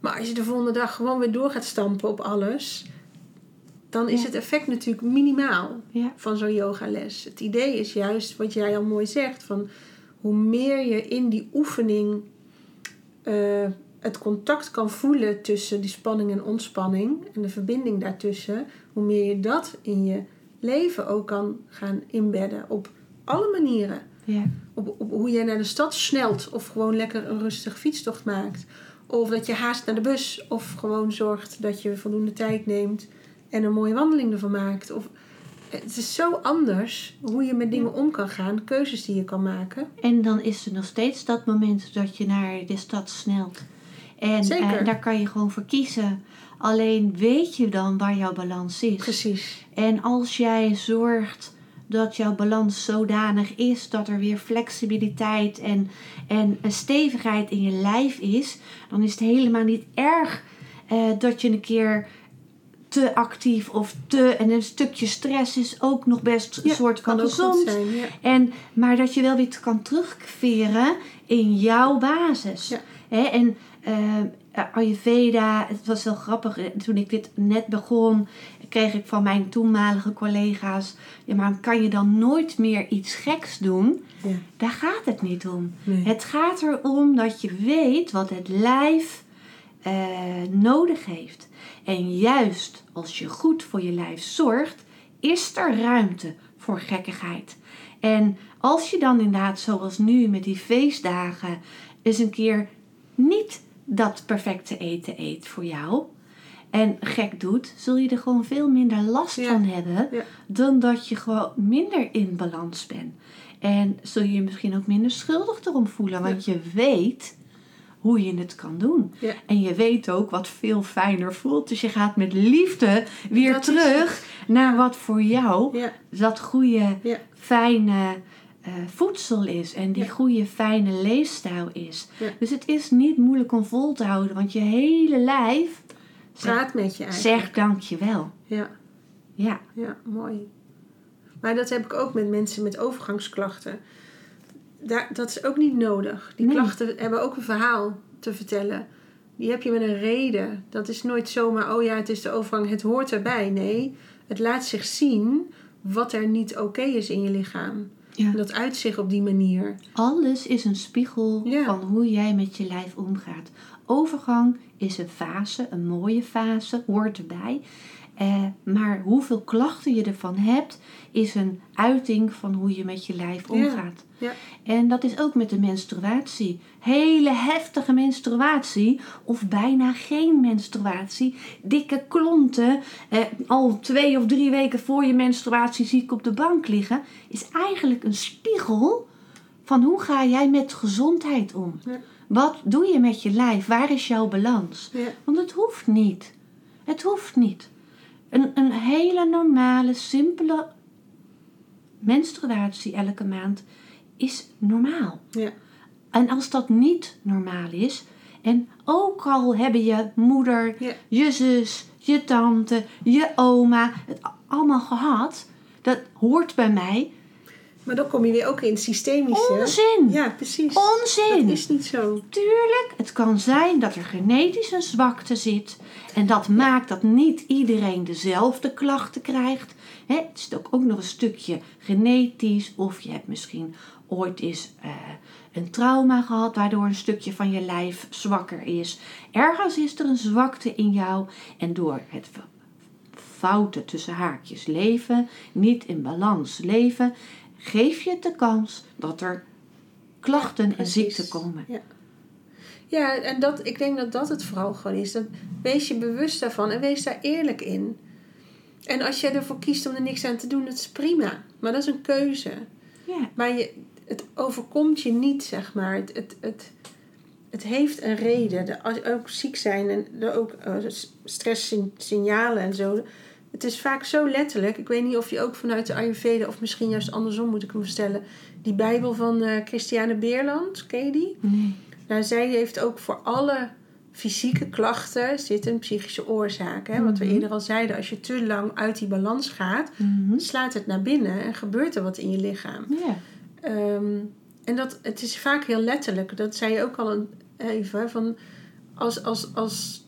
Maar als je de volgende dag gewoon weer door gaat stampen op alles. Dan is Ja. het effect natuurlijk minimaal Ja. van zo'n yogales. Het idee is juist wat jij al mooi zegt: van hoe meer je in die oefening eh, het contact kan voelen tussen die spanning en ontspanning en de verbinding daartussen, hoe meer je dat in je leven ook kan gaan inbedden op alle manieren. Ja. Op, op hoe jij naar de stad snelt of gewoon lekker een rustige fietstocht maakt. Of dat je haast naar de bus of gewoon zorgt dat je voldoende tijd neemt en een mooie wandeling ervan maakt. Of, het is zo anders hoe je met dingen om kan gaan, keuzes die je kan maken. En dan is er nog steeds dat moment dat je naar de stad snelt. En Zeker. eh, daar kan je gewoon voor kiezen. Alleen weet je dan waar jouw balans is. Precies. En als jij zorgt dat jouw balans zodanig is dat er weer flexibiliteit en, en een stevigheid in je lijf is, dan is het helemaal niet erg eh, dat je een keer te actief of te. En een stukje stress is ook nog best een Ja, soort van gezond. goed zijn. Ja. En, maar dat je wel weer kan terugveren in jouw basis. Ja. Hè, en eh, Ayurveda, het was wel grappig. eh, Toen ik dit net begon, kreeg ik van mijn toenmalige collega's... Ja, maar kan je dan nooit meer iets geks doen? Ja. Daar gaat het niet om. Nee. Het gaat erom dat je weet wat het lijf eh, nodig heeft. En juist als je goed voor je lijf zorgt, is er ruimte voor gekkigheid. En als je dan inderdaad, zoals nu met die feestdagen, eens een keer niet dat perfecte eten eet voor jou en gek doet, zul je er gewoon veel minder last Ja. van hebben Ja. dan dat je gewoon minder in balans bent. En zul je je misschien ook minder schuldig erom voelen, want je weet hoe je het kan doen. Ja. En je weet ook wat veel fijner voelt. Dus je gaat met liefde weer Dat terug naar wat voor jou Ja, dat goede, ja, fijne eh, voedsel is. En die goede, fijne leefstijl is. Dus het is niet moeilijk om vol te houden. Want je hele lijf zegt, praat met je eigenlijk. zegt dankjewel. Ja, Ja. ja, mooi. Maar dat heb ik ook met mensen met overgangsklachten. Daar, dat is ook niet nodig. Die Nee. klachten hebben ook een verhaal te vertellen. Die heb je met een reden. Dat is nooit zomaar, oh ja, het is de overgang, het hoort erbij. Nee, het laat zich zien wat er niet oké is in je lichaam. Ja. En dat uit zich op die manier. Alles is een spiegel Ja. van hoe jij met je lijf omgaat. Overgang is een fase, een mooie fase, hoort erbij. Eh, maar hoeveel klachten je ervan hebt, is een uiting van hoe je met je lijf omgaat. Ja. En dat is ook met de menstruatie. Hele heftige menstruatie of bijna geen menstruatie. Dikke klonten, eh, al twee of drie weken voor je menstruatie ziek op de bank liggen, is eigenlijk een spiegel van hoe ga jij met gezondheid om. Ja. Wat doe je met je lijf? Waar is jouw balans? Want het hoeft niet. Het hoeft niet. Een, een hele normale, simpele menstruatie elke maand is normaal. Ja. En als dat niet normaal is, en ook al hebben je moeder, Ja. je zus, je tante, je oma het allemaal gehad, dat hoort bij mij. Maar dan kom je weer ook in het systemische. Onzin! Ja, precies. Onzin! Dat is niet zo. Tuurlijk, het kan zijn dat er genetisch een zwakte zit. En dat maakt dat niet iedereen dezelfde klachten krijgt. Het is ook, ook nog een stukje genetisch. Of je hebt misschien ooit eens eh, een trauma gehad, waardoor een stukje van je lijf zwakker is. Ergens is er een zwakte in jou. En door het fouten tussen haakjes leven, niet in balans leven, geef je het de kans dat er klachten en ziekten komen. Ja. Ja, en dat, ik denk dat dat het vooral gewoon is. Dat, wees je bewust daarvan en wees daar eerlijk in. En als jij ervoor kiest om er niks aan te doen, dat is prima. Maar dat is een keuze. Ja, Maar je, het overkomt je niet, zeg maar. Het, het, het, het heeft een reden. De, als ook ziek zijn en er ook uh, stresssignalen en zo. Het is vaak zo letterlijk. Ik weet niet of je ook vanuit de Ayurveda... of misschien juist andersom moet ik hem verstellen... die Bijbel van uh, Christiane Beerland, ken je die? nee. Nou, zij heeft ook voor alle fysieke klachten zit een psychische oorzaak. Hè? Wat we Mhm. eerder al zeiden, als je te lang uit die balans gaat, Mhm. slaat het naar binnen en gebeurt er wat in je lichaam. Ja. Ehm, en dat, het is vaak heel letterlijk. Dat zei je ook al een, even. Van als, als, als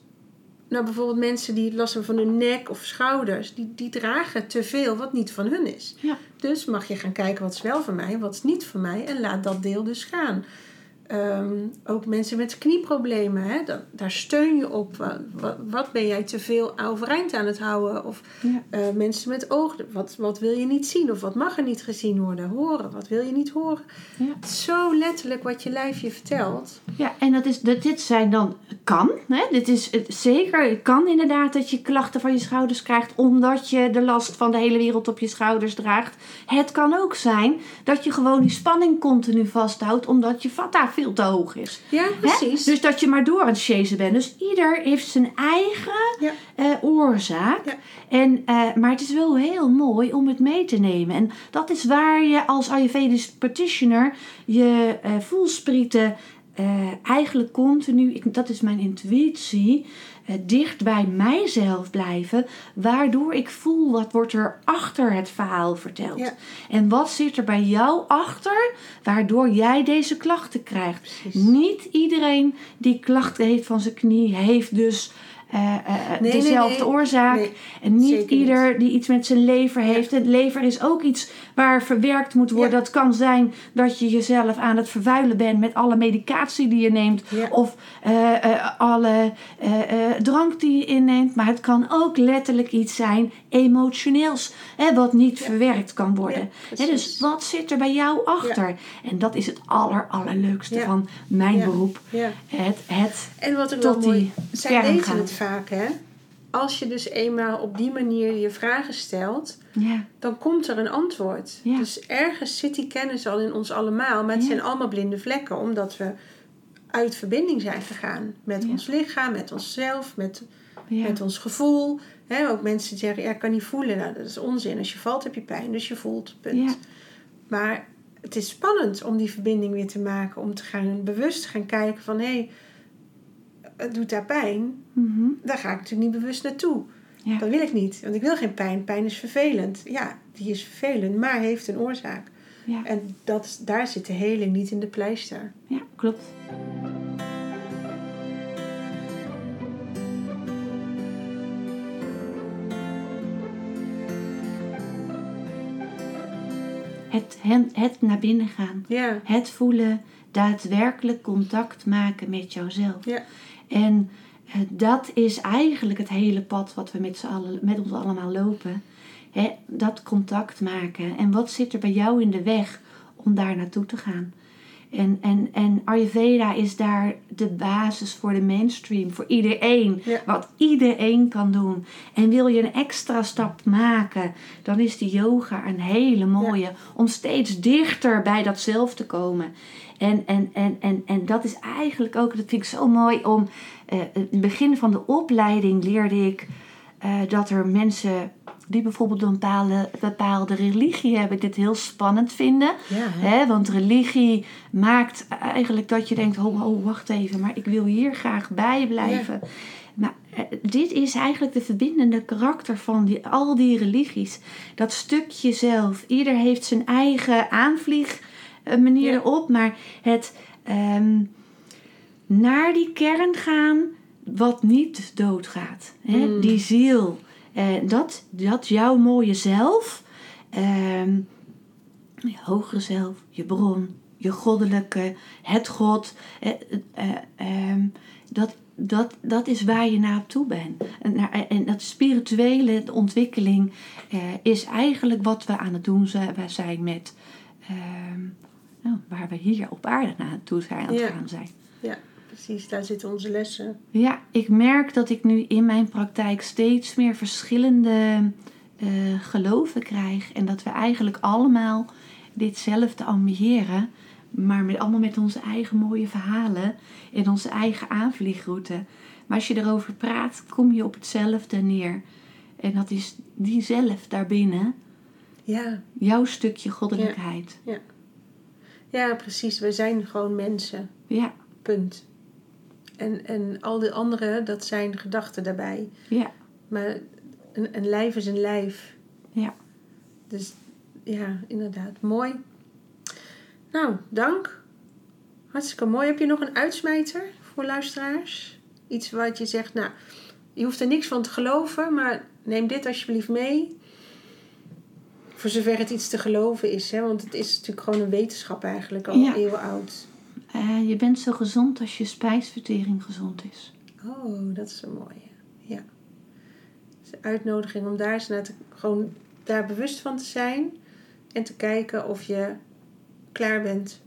nou bijvoorbeeld mensen die last hebben van hun nek of schouders, die, die dragen te veel wat niet van hun is. Ja. Dus mag je gaan kijken wat is wel van mij, wat is niet van mij en laat dat deel dus gaan. Ehm, ook mensen met knieproblemen, hè, dat, daar steun je op. Wat, wat, wat ben jij te veel overeind aan het houden? Of Ja. eh, mensen met ogen, wat, wat wil je niet zien? Of wat mag er niet gezien worden? Horen, wat wil je niet horen? Ja. Zo letterlijk wat je lijf je vertelt. Ja, en dat is, dat, dit zijn dan, kan, hè? dit is het, zeker, het kan inderdaad dat je klachten van je schouders krijgt omdat je de last van de hele wereld op je schouders draagt. Het kan ook zijn dat je gewoon die spanning continu vasthoudt omdat je vata veel te hoog is. Ja, Hè? precies. Dus dat je maar door aan het chasen bent. Dus ieder heeft zijn eigen Ja. eh, oorzaak. Ja. En, eh, maar het is wel heel mooi om het mee te nemen. En dat is waar je als Ayurvedisch practitioner je eh voelsprieten eigenlijk continu, ik, dat is mijn intuïtie, dicht bij mijzelf blijven. Waardoor ik voel wat wordt er achter het verhaal verteld. Ja. En wat zit er bij jou achter, waardoor jij deze klachten krijgt. Precies. Niet iedereen die klachten heeft van zijn knie, heeft dus eh, eh, nee, dezelfde nee. oorzaak. En niet ieder die iets met zijn lever heeft. Het lever is ook iets waar verwerkt moet worden. Dat kan zijn dat je jezelf aan het vervuilen bent met alle medicatie die je neemt. Of eh, eh, alle eh, eh, drank die je inneemt. Maar het kan ook letterlijk iets zijn emotioneels. Hè, wat niet verwerkt kan worden. Hè, dus wat zit er bij jou achter? En dat is het aller, allerleukste van mijn beroep. Het, het En wat ik tot wel die mooi... Zij kern weten gaan. het vaak, hè. Als je dus eenmaal op die manier je vragen stelt... ja, dan komt er een antwoord. Ja. Dus ergens zit die kennis al in ons allemaal. Maar het zijn allemaal blinde vlekken, omdat we uit verbinding zijn gegaan met ons lichaam, met onszelf, met, met ons gevoel. Hè, ook mensen die zeggen, ja, ik kan niet voelen. Nou, dat is onzin. Als je valt heb je pijn, dus je voelt. Punt. Maar het is spannend om die verbinding weer te maken. Om te gaan bewust te gaan kijken van... hé, hey, het doet daar pijn. Mhm. Daar ga ik natuurlijk niet bewust naartoe. Ja. Dat wil ik niet. Want ik wil geen pijn. Pijn is vervelend. Ja, die is vervelend, maar heeft een oorzaak. Ja. En dat, daar zit de heling niet in de pleister. ja, klopt. Het, het, het naar binnen gaan. Ja, Het voelen, daadwerkelijk contact maken met jouzelf. ja, En eh, dat is eigenlijk het hele pad wat we met, allen, met ons allemaal lopen. Dat contact maken. En wat zit er bij jou in de weg om daar naartoe te gaan? En, en, en Ayurveda is daar de basis voor de mainstream, voor iedereen. Ja. Wat iedereen kan doen. En wil je een extra stap maken, dan is die yoga een hele mooie. Om steeds dichter bij dat zelf te komen. En, en, en, en, en dat is eigenlijk ook, dat vind ik zo mooi om. in het begin van de opleiding leerde ik eh, dat er mensen die bijvoorbeeld een bepaalde, bepaalde religie hebben, dit heel spannend vinden. ja. hè? Hè, want religie maakt eigenlijk dat je denkt: oh, oh, wacht even, maar ik wil hier graag bij blijven. Maar eh, dit is eigenlijk de verbindende karakter van die, al die religies. Dat stukje zelf. Ieder heeft zijn eigen aanvliegmanier Ja. erop, maar het ehm, naar die kern gaan wat niet doodgaat. Hè? Mm. Die ziel. Eh, dat, dat jouw mooie zelf. ehm, je hogere zelf, je bron, je goddelijke, het God. eh, eh, ehm, dat, dat, dat is waar je naar op toe bent. En, en dat spirituele ontwikkeling eh, is eigenlijk wat we aan het doen zijn met nou, waar we hier op aarde naartoe zijn aan het Ja. gaan zijn. ja, precies. Daar zitten onze lessen. Ja, ik merk dat ik nu in mijn praktijk steeds meer verschillende eh, geloven krijg. En dat we eigenlijk allemaal ditzelfde ambiëren. Maar met, allemaal met onze eigen mooie verhalen en onze eigen aanvliegroute. Maar als je erover praat, kom je op hetzelfde neer. En dat is die zelf daarbinnen, Ja, jouw stukje goddelijkheid. ja, precies. We zijn gewoon mensen. Ja, Punt. En, en al die andere, dat zijn gedachten daarbij. ja, Maar een, een lijf is een lijf. ja. Dus ja, inderdaad. Mooi. Nou, dank. Hartstikke mooi. Heb je nog een uitsmijter voor luisteraars? Iets wat je zegt, nou, je hoeft er niks van te geloven, maar neem dit alsjeblieft mee. Voor zover het iets te geloven is, hè? want het is natuurlijk gewoon een wetenschap eigenlijk, al Ja. eeuwen oud. Eh, je bent zo gezond als je spijsvertering gezond is. Oh, dat is een mooie. Ja. Is een uitnodiging om daar eens naar te, gewoon daar bewust van te zijn. En te kijken of je klaar bent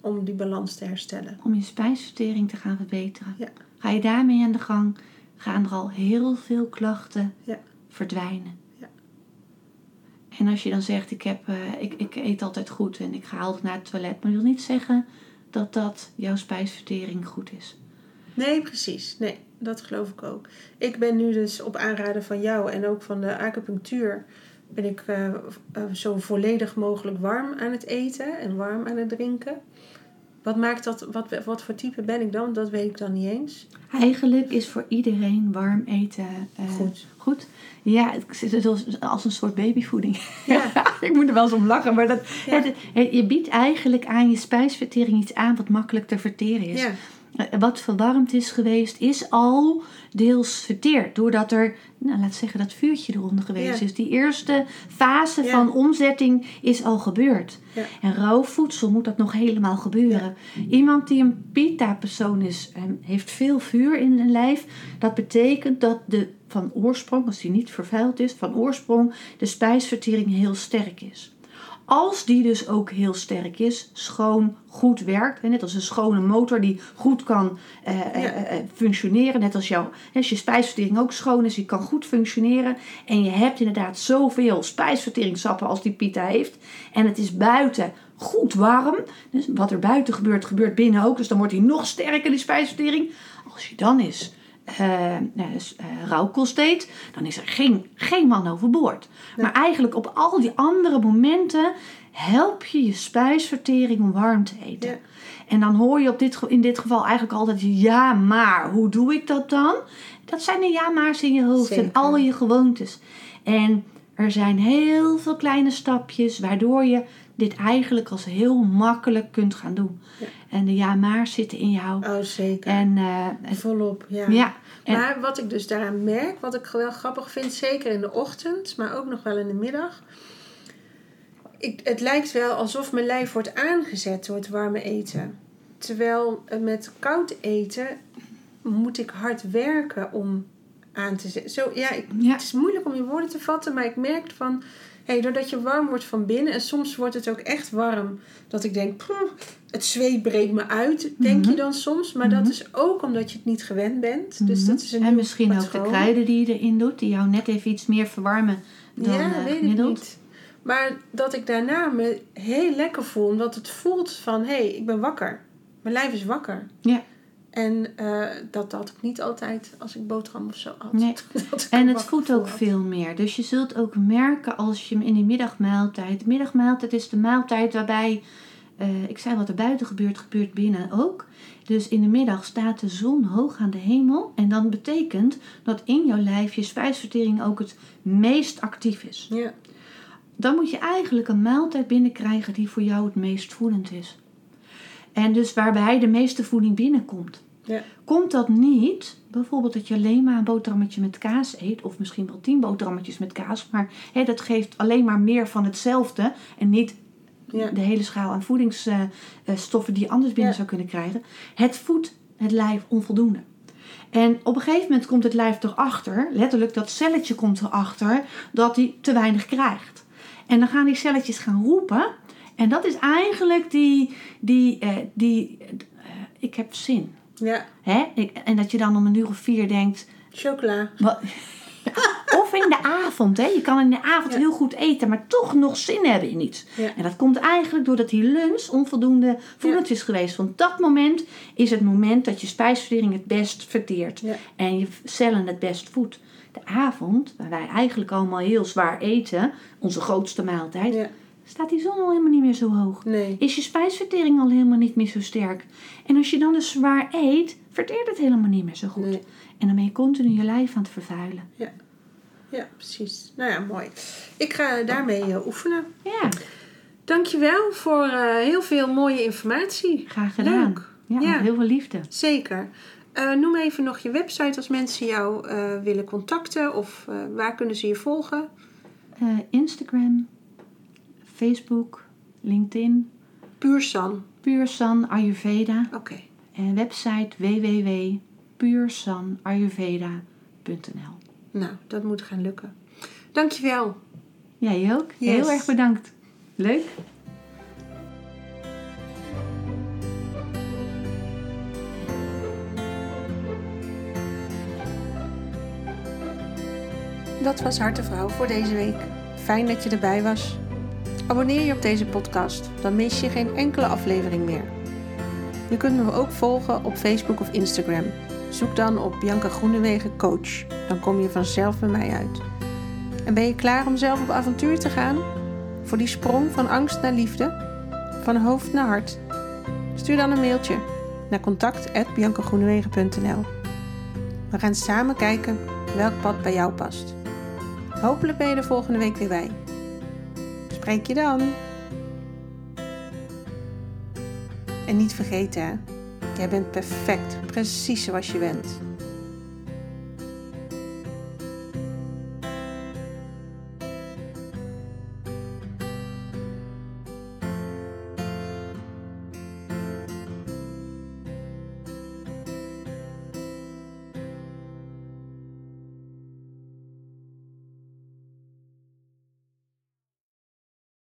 om die balans te herstellen. om je spijsvertering te gaan verbeteren. Ja. Ga je daarmee aan de gang, gaan er al heel veel klachten Ja. verdwijnen. En als je dan zegt, ik, heb, eh, ik, ik eet altijd goed en ik ga altijd naar het toilet, maar wil niet zeggen dat dat jouw spijsvertering goed is. Nee, precies. Nee, dat geloof ik ook. Ik ben nu dus op aanraden van jou en ook van de acupunctuur... ben ik eh, eh, zo volledig mogelijk warm aan het eten en warm aan het drinken. Wat maakt dat, wat, wat voor type ben ik dan? Dat weet ik dan niet eens. Eigenlijk is voor iedereen warm eten eh, Goed. goed. Ja, het zit als, een soort babyvoeding. Ja. ik moet er wel eens om lachen, maar dat, Ja. het, het- je biedt eigenlijk aan je spijsvertering iets aan wat makkelijk te verteren is. Ja, wat verwarmd is geweest, is al deels verteerd. Doordat er, nou, laat zeggen, dat vuurtje eronder geweest Ja. is. Die eerste fase Ja. van omzetting is al gebeurd. Ja. En rauw voedsel moet dat nog helemaal gebeuren. Iemand die een pita-persoon is, en heeft veel vuur in zijn lijf. Dat betekent dat de, van oorsprong, als die niet vervuild is, van oorsprong de spijsvertering heel sterk is. Als die dus ook heel sterk is, schoon, goed werkt. Net als een schone motor die goed kan eh, eh, Ja. eh, functioneren. Net als, jouw, als je spijsvertering ook schoon is, die kan goed functioneren. En je hebt inderdaad zoveel spijsverteringssappen als die pita heeft. En het is buiten goed warm. Dus wat er buiten gebeurt, gebeurt binnen ook. Dus dan wordt hij nog sterker, die spijsvertering. Als je dan is uh, dus, uh, rauwkost eet, dan is er geen, geen man overboord. Maar eigenlijk op al die andere momenten help je je spijsvertering om warm te eten. En dan hoor je op dit, in dit geval eigenlijk altijd ja, maar hoe doe ik dat dan? Dat zijn de ja, maar's in je hoofd en al je gewoontes. En er zijn heel veel kleine stapjes waardoor je dit eigenlijk als heel makkelijk kunt gaan doen. En de ja maar zitten in jou. Oh, zeker. En, uh, Volop, ja. ja. Maar wat ik dus daaraan merk, wat ik wel grappig vind, zeker in de ochtend, maar ook nog wel in de middag. Ik, het lijkt wel alsof mijn lijf wordt aangezet door het warme eten. Terwijl met koud eten moet ik hard werken om aan te zetten. Zo, ja, ik, Het is moeilijk om je woorden te vatten, maar ik merk van hey, doordat je warm wordt van binnen en soms wordt het ook echt warm, dat ik denk, het zweet breekt me uit, denk je mhm. dan soms. Maar dat mhm. is ook omdat je het niet gewend bent. Dus dat is een en misschien ook de kruiden die je erin doet, die jou net even iets meer verwarmen dan ja, uh, weet ik niet. Maar dat ik daarna me heel lekker voel, omdat het voelt van, hé, hey, ik ben wakker. Mijn lijf is wakker. Ja. En uh, dat had ik niet altijd als ik boterham of zo had. Nee. en het voedt ook veel meer. Dus je zult ook merken als je in die middagmaaltijd. De middagmaaltijd is de maaltijd waarbij. Uh, ik zei wat er buiten gebeurt, gebeurt binnen ook. Dus in de middag staat de zon hoog aan de hemel. En dan betekent dat in jouw lijf je spijsvertering ook het meest actief is. Ja. Dan moet je eigenlijk een maaltijd binnenkrijgen die voor jou het meest voedend is. En dus waarbij de meeste voeding binnenkomt. Ja. Komt dat niet, bijvoorbeeld dat je alleen maar een boterhammetje met kaas eet, of misschien wel tien boterhammetjes met kaas, maar hè, dat geeft alleen maar meer van hetzelfde en niet ja. de hele schaal aan voedingsstoffen die je anders binnen zou kunnen krijgen. Het voedt het lijf onvoldoende. En op een gegeven moment komt het lijf erachter, letterlijk dat celletje komt erachter, dat hij te weinig krijgt. En dan gaan die celletjes gaan roepen en dat is eigenlijk die, die, uh, die uh, ik heb zin. Ja. Hè? en dat je dan om een uur of vier denkt... Chocola. Wat, of in de avond. Hè? Je kan in de avond heel goed eten, maar toch nog zin hebben in iets. Ja. En dat komt eigenlijk doordat die lunch onvoldoende voedend is geweest. Want dat moment is het moment dat je spijsvertering het best verteert. En je cellen het best voedt. De avond, waar wij eigenlijk allemaal heel zwaar eten, onze grootste maaltijd staat die zon al helemaal niet meer zo hoog. Nee. Is je spijsvertering al helemaal niet meer zo sterk. En als je dan dus zwaar eet, verteert het helemaal niet meer zo goed. Nee. En dan ben je continu je lijf aan het vervuilen. Ja, ja precies. Nou ja, mooi. Ik ga daarmee uh, oefenen. Ja. Dankjewel voor uh, heel veel mooie informatie. Graag gedaan. Leuk. Ja, ja. heel veel liefde. Zeker. Uh, noem even nog je website als mensen jou willen contacten of waar kunnen ze je volgen? Instagram, Facebook, LinkedIn. Puursan. Puursan Ayurveda. Oké. En website www.puursanayurveda.nl Nou, dat moet gaan lukken. Dankjewel. Jij ook. Heel erg bedankt. Leuk. Dat was Hartevrouw voor deze week. Fijn dat je erbij was. Abonneer je op deze podcast, dan mis je geen enkele aflevering meer. Je kunt me ook volgen op Facebook of Instagram. Zoek dan op Bianca Groenewegen Coach, dan kom je vanzelf bij mij uit. En ben je klaar om zelf op avontuur te gaan? Voor die sprong van angst naar liefde, van hoofd naar hart? Stuur dan een mailtje naar contact.biancagroenewegen.nl We gaan samen kijken welk pad bij jou past. Hopelijk ben je er volgende week weer bij. Spreek je dan. En niet vergeten, jij bent perfect, precies zoals je bent.